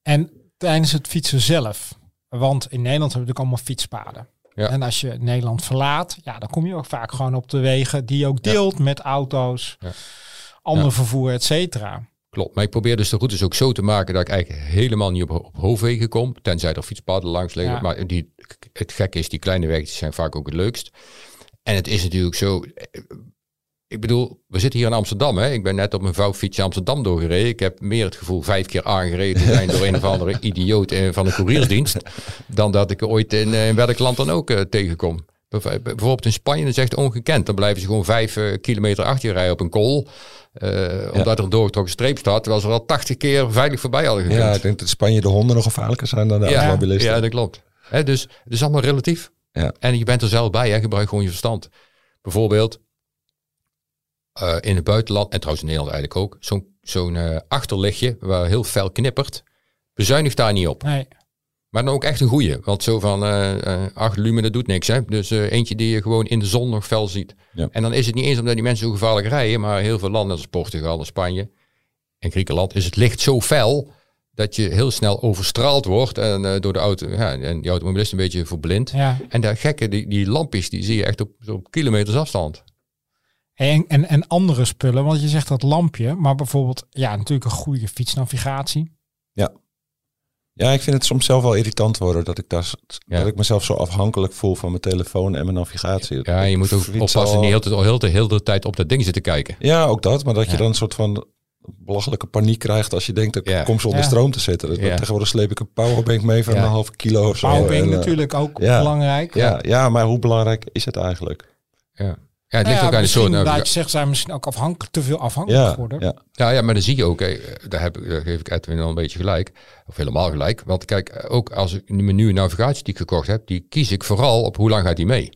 En tijdens het fietsen zelf. Want in Nederland hebben we natuurlijk allemaal fietspaden. Ja. En als je Nederland verlaat, ja, dan kom je ook vaak gewoon op de wegen die je ook deelt met auto's, Ja. ander Ja. vervoer, et cetera. Klopt, maar ik probeer dus de routes ook zo te maken dat ik eigenlijk helemaal niet op, op hoofdwegen kom. Tenzij er fietspaden langs liggen. Ja. Maar die, het gekke is, die kleine wegjes zijn vaak ook het leukst. En het is natuurlijk zo... Ik bedoel, we zitten hier in Amsterdam. Hè? Ik ben net op mijn vouwfietsje Amsterdam doorgereden. Ik heb meer het gevoel vijf keer aangereden te zijn door een of andere idioot eh, van de couriersdienst. Dan dat ik ooit in, eh, in welk land dan ook eh, tegenkom. Bijv- Bijvoorbeeld in Spanje, dat is echt ongekend. Dan blijven ze gewoon vijf kilometer achter je rijden op een kool. Omdat er een doorgetrokken streep staat. Terwijl ze er al 80 keer veilig voorbij hadden gekund. ja, ik denk dat Spanje de honden nog gevaarlijker zijn dan de Ja, automobilisten. ja, dat klopt. Hè, dus het is allemaal relatief. Ja. En je bent er zelf bij, hè, gebruik gewoon je verstand. Bijvoorbeeld eh, in het buitenland, en trouwens in Nederland eigenlijk ook, zo'n zo'n eh, achterlichtje waar heel fel knippert, bezuinig daar niet op. Nee. Maar dan ook echt een goeie, want zo van eh acht lumen, dat doet niks. Hè? Dus eh, eentje die je gewoon in de zon nog fel ziet. Ja. En dan is het niet eens omdat die mensen zo gevaarlijk rijden, maar heel veel landen, zoals Portugal en Spanje en Griekenland, is het licht zo fel dat je heel snel overstraald wordt en eh, door de auto, ja, en die automobilist een beetje verblind. Ja. En dat gekke, die, die lampjes, die zie je echt op, zo op kilometers afstand. En, en, en andere spullen, want je zegt dat lampje, maar bijvoorbeeld, ja, natuurlijk een goede fietsnavigatie. Ja, ik vind het soms zelf wel irritant worden dat ik, daar, Ja. dat ik mezelf zo afhankelijk voel van mijn telefoon en mijn navigatie. Ja, je moet ook oppassen, al- niet heel, de- heel, de, heel de tijd op dat ding zitten kijken. Ja, ook dat. Maar dat je Ja. dan een soort van belachelijke paniek krijgt als je denkt dat ik Ja. kom zonder Ja. stroom te zitten. Dus Ja. Tegenwoordig sleep ik een powerbank mee van Ja. een halve kilo of zo. Powerbank En, eh, natuurlijk ook ja. belangrijk. Ja, ja, maar hoe belangrijk is het eigenlijk? Ja. Ja, het Nou ligt ja, ook aan de soort. naviga- dat je zegt, zijn misschien ook afhankelijk, te veel afhankelijk Ja, geworden. ja. Ja, ja, maar dan zie je ook, hè, daar, heb ik, daar geef ik Edwin al een beetje gelijk, of helemaal gelijk. Want kijk, ook als ik mijn nieuwe navigatie die ik gekocht heb, die kies ik vooral op hoe lang gaat die mee.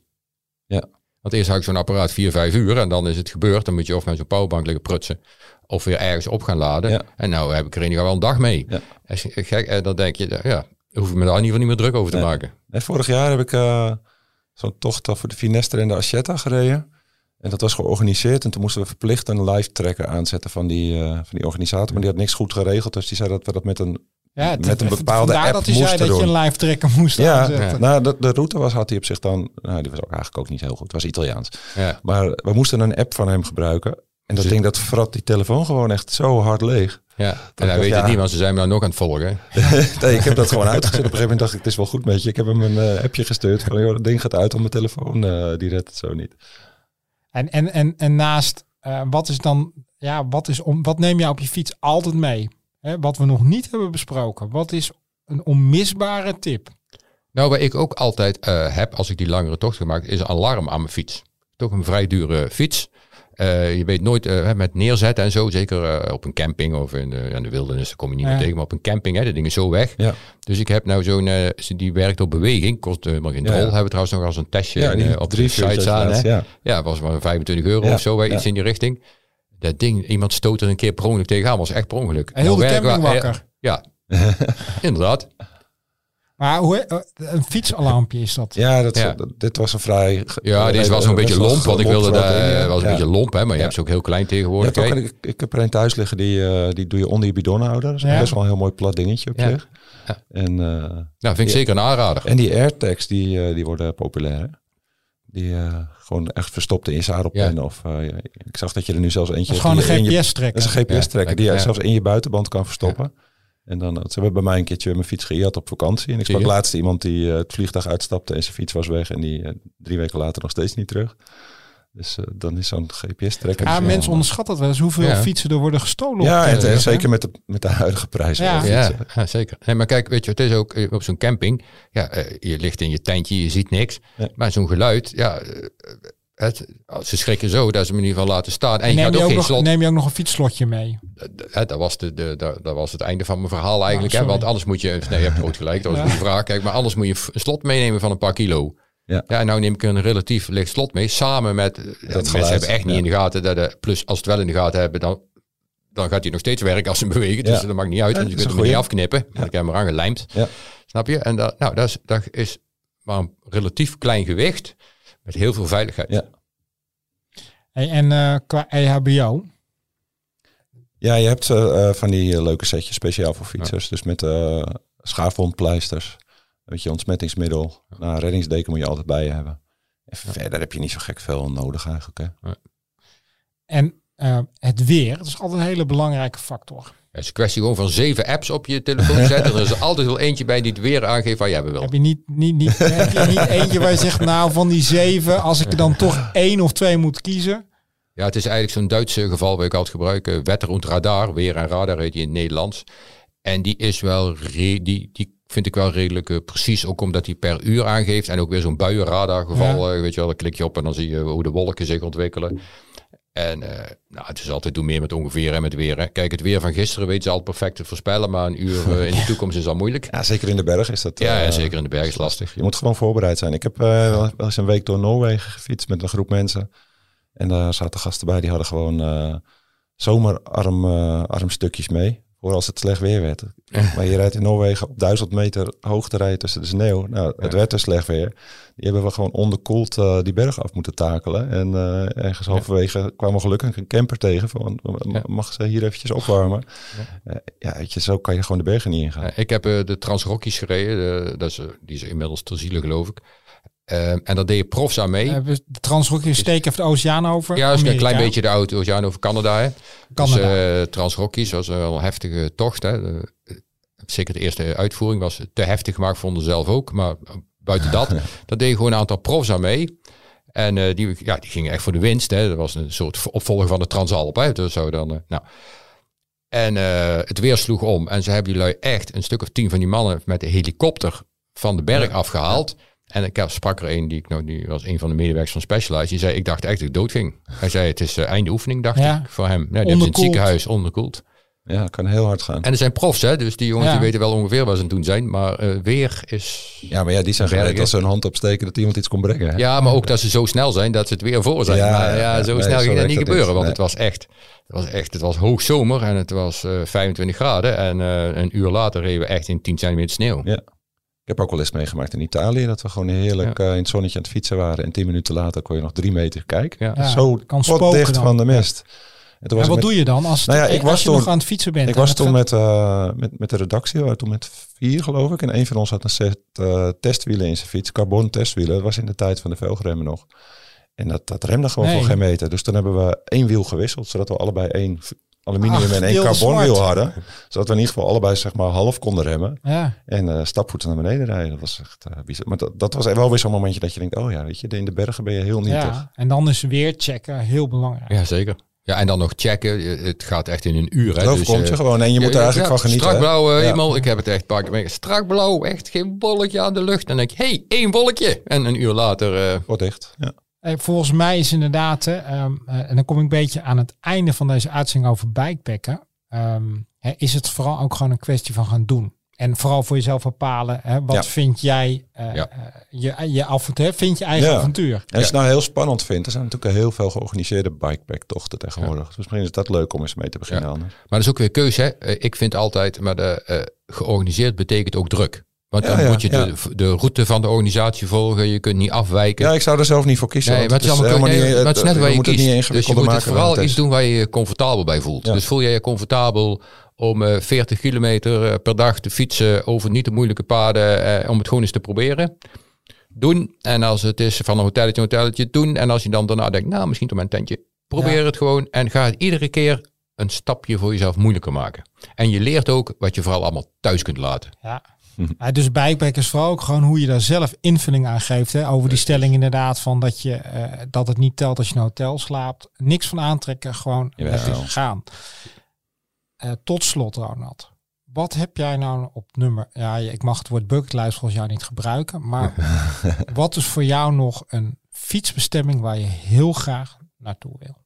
Ja. Want eerst had ik zo'n apparaat 4, 5 uur en dan is het gebeurd. Dan moet je of met zo'n powerbank liggen prutsen, of weer ergens op gaan laden. Ja. En nou heb ik er in ieder geval wel een dag mee. Ja. Als je- gek, en dan denk je, ja, hoef ik me daar in ieder geval niet meer druk over te Nee. maken. En vorig jaar heb ik eh, zo'n tocht voor de Finestre en de Ascetta gereden. En dat was georganiseerd. En toen moesten we verplicht een live tracker aanzetten van die, eh, van die organisator. Maar die had niks goed geregeld. Dus die zei dat we dat met een... Ja, het- Met een bepaalde app dat hij zei dat je een live trekker moest Ja, aanzetten. nou, de, de route was, had hij op zich dan... Nou, die was ook eigenlijk ook niet heel goed. Het was Italiaans. Ja. Maar we moesten een app van hem gebruiken. En dat Dus- ding dat vrat die telefoon gewoon echt zo hard leeg. Ja, en hij weet ja. het niet, want ze zijn me nou nog aan het volgen. nee, ik heb dat gewoon uitgezet. Op een gegeven moment dacht ik, het is wel goed met je. Ik heb hem een eh, appje gestuurd. Van, joh, dat ding gaat uit op mijn telefoon. eh, die redt het zo niet. En, en, en, en naast, eh, wat is dan, ja, wat, is om, wat neem je op je fiets altijd mee? Hè, wat we nog niet hebben besproken. Wat is een onmisbare tip? Nou, wat ik ook altijd eh, heb als ik die langere tocht gemaakt, is een alarm aan mijn fiets. Toch een vrij dure fiets. Eh, je weet nooit eh, met neerzetten en zo, zeker eh, op een camping of in de, in de wildernis, daar kom je niet Ja. meer tegen, maar op een camping, hè, dat ding is zo weg. Ja. Dus ik heb nou zo'n, die werkt op beweging, kost maar geen Ja, drol. ja. Hebben we trouwens nog als een testje op de drie site staan. Hè? Ja. Ja, was maar 25 euro Ja, of zo, iets ja. in die richting. Dat ding, iemand stoot er een keer per ongeluk tegenaan, was echt per ongeluk. Heel de camping wakker. Ja, inderdaad. Maar hoe, eh, een fietsalarmpje is dat. Ja, dat, Ja. dat- dit was een vrij... Ja, deze was een beetje lomp, want ik wilde daar, daar was een beetje lomp, hè, maar je Ja. hebt ze ook heel klein tegenwoordig. ook ik, ik heb er een thuis liggen, die, eh, die doe je onder je bidonhouder. Dat is Ja. best wel een heel mooi plat dingetje op Ja. zich. Ja. En, eh, Nou, vind ik Ja. zeker een aanrader. en die AirTags, die, eh, die worden populair. hè? Die eh, gewoon echt verstopt in je zadelpen. Of eh, ik zag dat je er nu zelfs eentje Dat is gewoon een GPS-trekker. Dat is een GPS-trekker Ja, die je ja. zelfs in je buitenband kan verstoppen. En dan, ze hebben bij mij een keertje mijn fiets gejat op vakantie. En ik sprak laatst iemand die eh, het vliegtuig uitstapte en zijn fiets was weg. En die eh, drie weken later nog steeds niet terug. Dus eh, dan is zo'n GPS-trekker... Ja, mensen wel- onderschatten het wel eens hoeveel Ja. fietsen er worden gestolen. Ja, op en, zeker met de, met de huidige prijzen. Ja. van Ja, fietsen. ja, zeker. Nee, maar kijk, weet je, het is ook op zo'n camping. Ja, je ligt in je tentje, je ziet niks. Ja. Maar zo'n geluid, ja, het, ze schrikken zo dat ze hem in ieder geval laten staan. En je Neem gaat je, ook ook geen nog, slot. neem je ook nog een fietsslotje mee? Hè, dat, was de, de, dat, dat was het einde van mijn verhaal eigenlijk. hè, sorry. want anders moet je, nee, je hebt groot gelijk, dat was Ja. een goede vraag. Kijk, maar anders moet je een slot meenemen van een paar kilo. Ja. ja, en nou neem ik een relatief licht slot mee, samen met, eh, mensen geluid, hebben echt niet ja. in de gaten, dat de, plus als het wel in de gaten hebben, dan dan gaat hij nog steeds werken als ze bewegen. Dus Ja. dat maakt niet uit, Ja, want je dat kunt hem niet afknippen. Want ik heb hem eraan gelijmd. Ja. Snap je? En dat, nou, dat, is, dat is maar een relatief klein gewicht met heel veel veiligheid. Ja. Hey, en eh, qua EHBO, Ja, je hebt eh, eh, van die leuke setjes speciaal voor fietsers. Dus met eh schaafwondpleisters, weet je, ontsmettingsmiddel. Nou, een reddingsdeken moet je altijd bij je hebben. En verder heb je niet zo gek veel nodig eigenlijk. Hè? en eh, het weer, dat is altijd een hele belangrijke factor. Het is een kwestie gewoon van zeven apps op je telefoon zetten. er is er altijd wel eentje bij die het weer aangeeft waar jij wil. Heb je niet, niet, niet, heb je niet eentje waar je zegt, nou van die zeven, als ik er dan toch één of twee moet kiezen. Ja, het is eigenlijk zo'n Duitse geval waar ik altijd gebruik. eh, Wetter und Radar, weer en radar heet die in het Nederlands. En die is wel, die, die vind ik wel redelijk eh, precies. Ook omdat die per uur aangeeft. En ook weer zo'n buienradar geval. eh, weet je wel, dan klik je op en dan zie je hoe de wolken zich ontwikkelen. En eh, nou, het is altijd doe meer met ongeveer en met weer. Hè. Kijk, het weer van gisteren weet ze al perfect te voorspellen. Maar een uur eh, in de toekomst is al moeilijk. Ja, zeker in de berg is dat. Ja, eh, zeker in de berg is lastig. Je moet gewoon voorbereid zijn. Ik heb wel eens een week door Noorwegen gefietst met een groep mensen. En daar zaten gasten bij die hadden gewoon zomerarm armstukjes mee. Voor als het slecht weer werd. Maar je rijdt in Noorwegen op duizend meter hoogte rijden tussen de sneeuw. Nou, het Ja. werd dus slecht weer. Die hebben we gewoon onderkoeld eh, die berg af moeten takelen. En eh, ergens halverwege kwam er gelukkig een camper tegen. Van, Ja. mag ze hier eventjes opwarmen? Ja, ja weet je, zo kan je gewoon de bergen niet ingaan. Ik heb de Transrockies gereden. de- dat is, die is inmiddels ter ziele, geloof ik. Eh, en daar deed je profs aan mee. Uh, de Transrockies steken even de oceaan over. Ja, dat is een klein beetje de oude oceaan over Canada. Hè. Canada. Dus uh, Transrockies was wel een heftige tocht. Hè. Eh, zeker de eerste uitvoering was te heftig gemaakt, vonden ze zelf ook. Maar eh, buiten dat, daar deden gewoon een aantal profs aan mee. En eh, die, ja, die gingen echt voor de winst. Hè. Dat was een soort opvolger van de Transalp. Hè. Dus zo dan, eh, nou. En eh, het weer sloeg om. En ze hebben die lui echt een stuk of tien van die mannen met de helikopter van de berg afgehaald. En ik sprak er een, die, ik nou, die was een van de medewerkers van Specialized. Die zei, ik dacht echt dat ik doodging. Hij zei, het is uh, einde oefening, dacht Ja. ik, voor hem. Nee, die hebben ze in het ziekenhuis onderkoeld. Ja, dat kan heel hard gaan. En er zijn profs, hè, dus die jongens Ja. die weten wel ongeveer waar ze aan het doen zijn. Maar eh, weer is... Ja, maar ja, die zijn gewend als ze hun hand opsteken dat iemand iets kon brengen. hè? Ja, maar ook dat ze zo snel zijn dat ze het weer voor zijn. Ja, maar ja, ja, zo nee, snel ging dat niet dat gebeuren, want Nee. het was echt... Het was echt, het was hoogzomer en het was eh 25 graden. En eh, een uur later reden we echt in 10 centimeter sneeuw. Ja. Ik heb ook wel eens meegemaakt in Italië dat we gewoon heerlijk eh, in het zonnetje aan het fietsen waren. En tien minuten later kon je nog drie meter kijken. Ja. Ja, Zo kan dicht dan. van de mist. En toen En was wat met, doe je dan als, Nou ja, ik als was je toen- nog aan het fietsen bent? ik was toen gaat- met, eh, met, met de redactie, we waren toen met vier geloof ik. En een van ons had een set eh, testwielen in zijn fiets, carbon testwielen. Dat was in de tijd van de velgremmen nog. En dat, dat remde gewoon Nee. voor geen meter. Dus toen hebben we één wiel gewisseld, zodat we allebei één aluminium Ach, en één carbonwiel hadden. Zodat we in ieder geval allebei zeg maar half konden remmen. Ja, En eh stapvoets naar beneden rijden. Dat was echt eh, bizar. Maar dat, dat was wel weer zo'n momentje dat je denkt, oh ja, weet je, in de bergen ben je heel nietig. ja, en dan is weer checken heel belangrijk. Ja, zeker. Ja, en dan nog checken. Het gaat echt in een uur. Hè, dus, komt je eh, gewoon en je moet er eigenlijk ja, van genieten. Strak blauw Ja. hemel. Ik heb het echt een paar keer mee. Strak blauw, echt geen bolletje aan de lucht. En dan denk ik, hé, hey, één bolletje. En een uur later, eh, Wordt dicht. Ja. Volgens mij is inderdaad, hè, ehm, eh, en dan kom ik een beetje aan het einde van deze uitzending over bikepacken, ehm, hè, is het vooral ook gewoon een kwestie van gaan doen. En vooral voor jezelf bepalen, hè, wat Ja. vind jij, eh, Ja. eh, je, je avontuur, vind je eigen Ja. avontuur. En als je het nou heel spannend vindt, er zijn natuurlijk heel veel georganiseerde bikepacktochten tegenwoordig. Dus misschien is dat leuk om eens mee te beginnen. Maar dat is ook weer keuze. Hè? Ik vind altijd, maar de, eh, georganiseerd betekent ook druk. Want dan Ja, ja, moet je ja. de, de route van de organisatie volgen. Je kunt niet afwijken. Ja, ik zou er zelf niet voor kiezen. Nee, maar het is allemaal helemaal nee, niet- maar het is net waar je moeten het niet kiest. Dus je moet het vooral het iets doen waar je je comfortabel bij voelt. Ja. Dus voel jij je comfortabel om eh 40 kilometer eh, per dag te fietsen over niet te moeilijke paden, eh, om het gewoon eens te proberen. Doen. En als het is van een hotelletje naar een hotelletje, doen. En als je dan daarna denkt, nou misschien toch mijn tentje. Probeer Ja. het gewoon en ga het iedere keer een stapje voor jezelf moeilijker maken. En je leert ook wat je vooral allemaal thuis kunt laten. Ja. Ja, dus bikepacken is vooral ook gewoon hoe je daar zelf invulling aan geeft. Hè? Over die stelling inderdaad van dat, je, eh, dat het niet telt als je in een hotel slaapt. Niks van aantrekken, gewoon gaan. Eh, tot slot Ronald. Wat heb jij nou op nummer... Ja, ik mag het woord bucketlijst volgens jou niet gebruiken. Maar wat is voor jou nog een fietsbestemming waar je heel graag naartoe wil?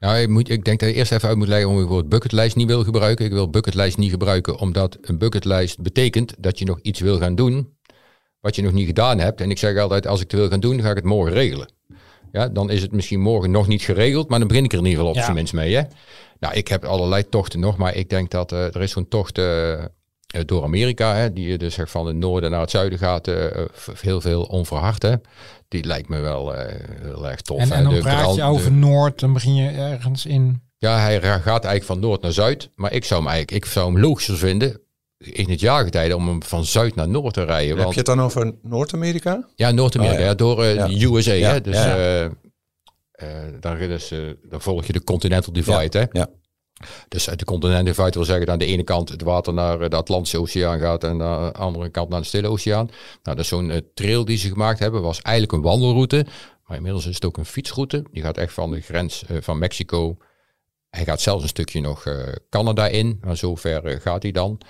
Nou, ik, moet, ik denk dat je eerst even uit moet leggen waarom ik het bucketlijst niet wil gebruiken. Ik wil bucketlijst niet gebruiken omdat een bucketlijst betekent dat je nog iets wil gaan doen wat je nog niet gedaan hebt. En ik zeg altijd, als ik het wil gaan doen, ga ik het morgen regelen. Ja, dan is het misschien morgen nog niet geregeld, maar dan begin ik er in ieder geval op Ja. zijn minst mee. Hè? Nou, ik heb allerlei tochten nog, maar ik denk dat eh, er is zo'n tocht eh, door Amerika, hè, die je dus van het noorden naar het zuiden gaat, eh, eh, heel veel onverhard. Hè? Die lijkt me wel eh, heel erg tof. En, hè. en dan De praat je over de- Noord, dan begin je ergens in... ja, hij gaat eigenlijk van noord naar zuid, maar ik zou hem eigenlijk, ik zou hem logischer vinden in het jaargetijde om hem van zuid naar noord te rijden. Heb Want je het dan over Noord-Amerika? Ja, Noord-Amerika, Oh, ja. ja, door eh, Ja. de USA. Ja, Hè? Dus eh, eh, dus, eh, daar volg je de Continental Divide. Hè? Ja. Dus uit de Continental Divide wil zeggen dat aan de ene kant het water naar eh, de Atlantische Oceaan gaat en aan de andere kant naar de Stille Oceaan. Nou, dat is zo'n eh, trail die ze gemaakt hebben, was eigenlijk een wandelroute. Maar inmiddels is het ook een fietsroute. Die gaat echt van de grens eh, van Mexico. Hij gaat zelfs een stukje nog Canada in, maar zover gaat hij dan.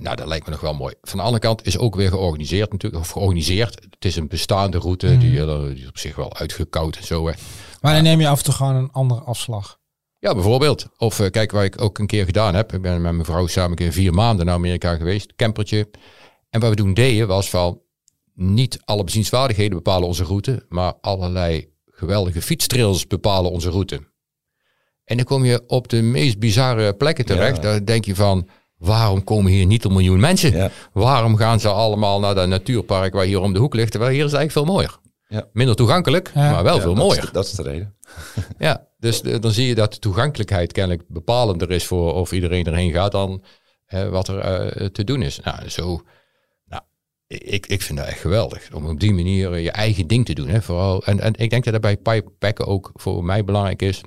Nou, dat lijkt me nog wel mooi. Van de andere kant is ook weer georganiseerd natuurlijk, of georganiseerd. Het is een bestaande route, Mhm. die, eh, die is op zich wel uitgekoud en zo. Hè. Maar dan neem je af en toe gewoon een andere afslag. Ja, bijvoorbeeld. Of eh, kijk, waar ik ook een keer gedaan heb. Ik ben met mijn vrouw samen een keer vier maanden naar Amerika geweest. Campertje. En wat we toen deden was van... Niet alle bezienswaardigheden bepalen onze route. Maar allerlei geweldige fietstrails bepalen onze route. En dan kom je op de meest bizarre plekken terecht. Ja. Daar denk je van... Waarom komen hier niet een miljoen mensen? Ja. Waarom gaan ze allemaal naar dat natuurpark waar hier om de hoek ligt? Terwijl hier is eigenlijk veel mooier. Ja. Minder toegankelijk, Ja. maar wel Ja, veel dat is mooier. de- Dat is de reden. Ja, dus dan zie je dat de toegankelijkheid kennelijk bepalender is voor of iedereen erheen gaat dan eh, wat er eh, te doen is. Nou, zo, nou, ik, ik vind dat echt geweldig om op die manier eh, je eigen ding te doen. Hè, vooral, en, en ik denk dat dat bij pipepacken ook voor mij belangrijk is.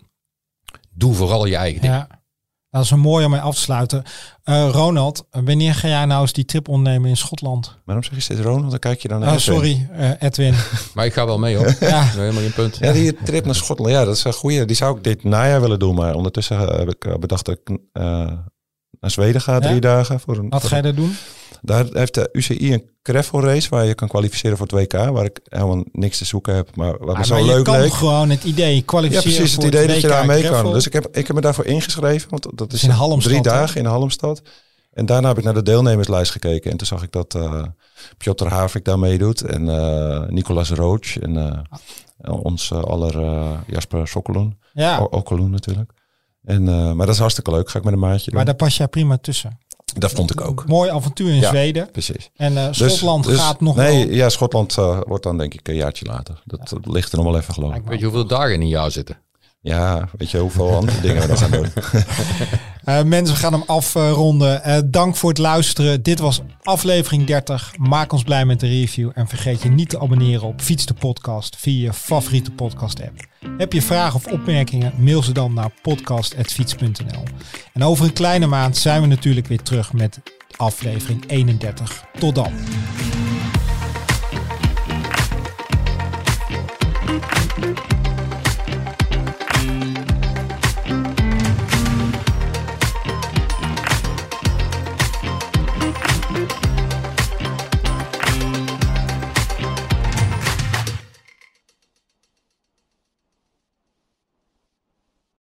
Doe vooral je eigen ding. Ja. Dat is een mooi om mee af te sluiten. Eh, Ronald, wanneer ga jij nou eens die trip ondernemen in Schotland? Waarom zeg je steeds Ronald? Dan kijk je dan naar Oh, Edwin. sorry, eh, Edwin. Maar ik ga wel mee hoor. ja, Dat is helemaal geen punt. Ja, die trip naar Schotland, ja, dat is een goeie. Die zou ik dit najaar willen doen, maar ondertussen heb ik eh, bedacht dat ik eh, naar Zweden ga, drie Ja? dagen. Voor een, wat voor ga je daar doen? Daar heeft de UCI een gravel race waar je kan kwalificeren voor het WK, waar ik helemaal niks te zoeken heb, maar wat me Ah, zo maar je leuk kan leek. gewoon het idee Ja, kwalificeren precies. Het voor idee dat je daar mee gravel. kan. Dus ik heb, ik heb me daarvoor ingeschreven, want dat is in Halmstad, drie hè? dagen in Halmstad. En daarna heb ik naar de deelnemerslijst gekeken. En toen zag ik dat eh Piotr Havik daar meedoet. En eh, Nicolas Roach. En eh, ons aller Jasper Sokoloen. Ja, natuurlijk. En, maar dat is hartstikke leuk. Ga ik met een maatje doen. maar daar pas jij prima tussen. Dat vond ik ook. Mooi avontuur in Ja. Zweden. Precies. En eh, Dus- Schotland dus- gaat nog Nee, wel... ja, Schotland eh, wordt dan denk ik een jaartje later. Dat, dat ligt er nog wel even geloof ik. Weet je hoeveel dagen in een jaar zitten? Ja, weet je hoeveel andere dingen we nog gaan doen. Eh, mensen, we gaan hem afronden. Eh, dank voor het luisteren. Dit was aflevering 30. Maak ons blij met de review. En vergeet je niet te abonneren op Fiets de Podcast via je favoriete podcast app. Heb je vragen of opmerkingen? Mail ze dan naar podcast.fiets.nl. En over een kleine maand zijn we natuurlijk weer terug met aflevering 31. Tot dan.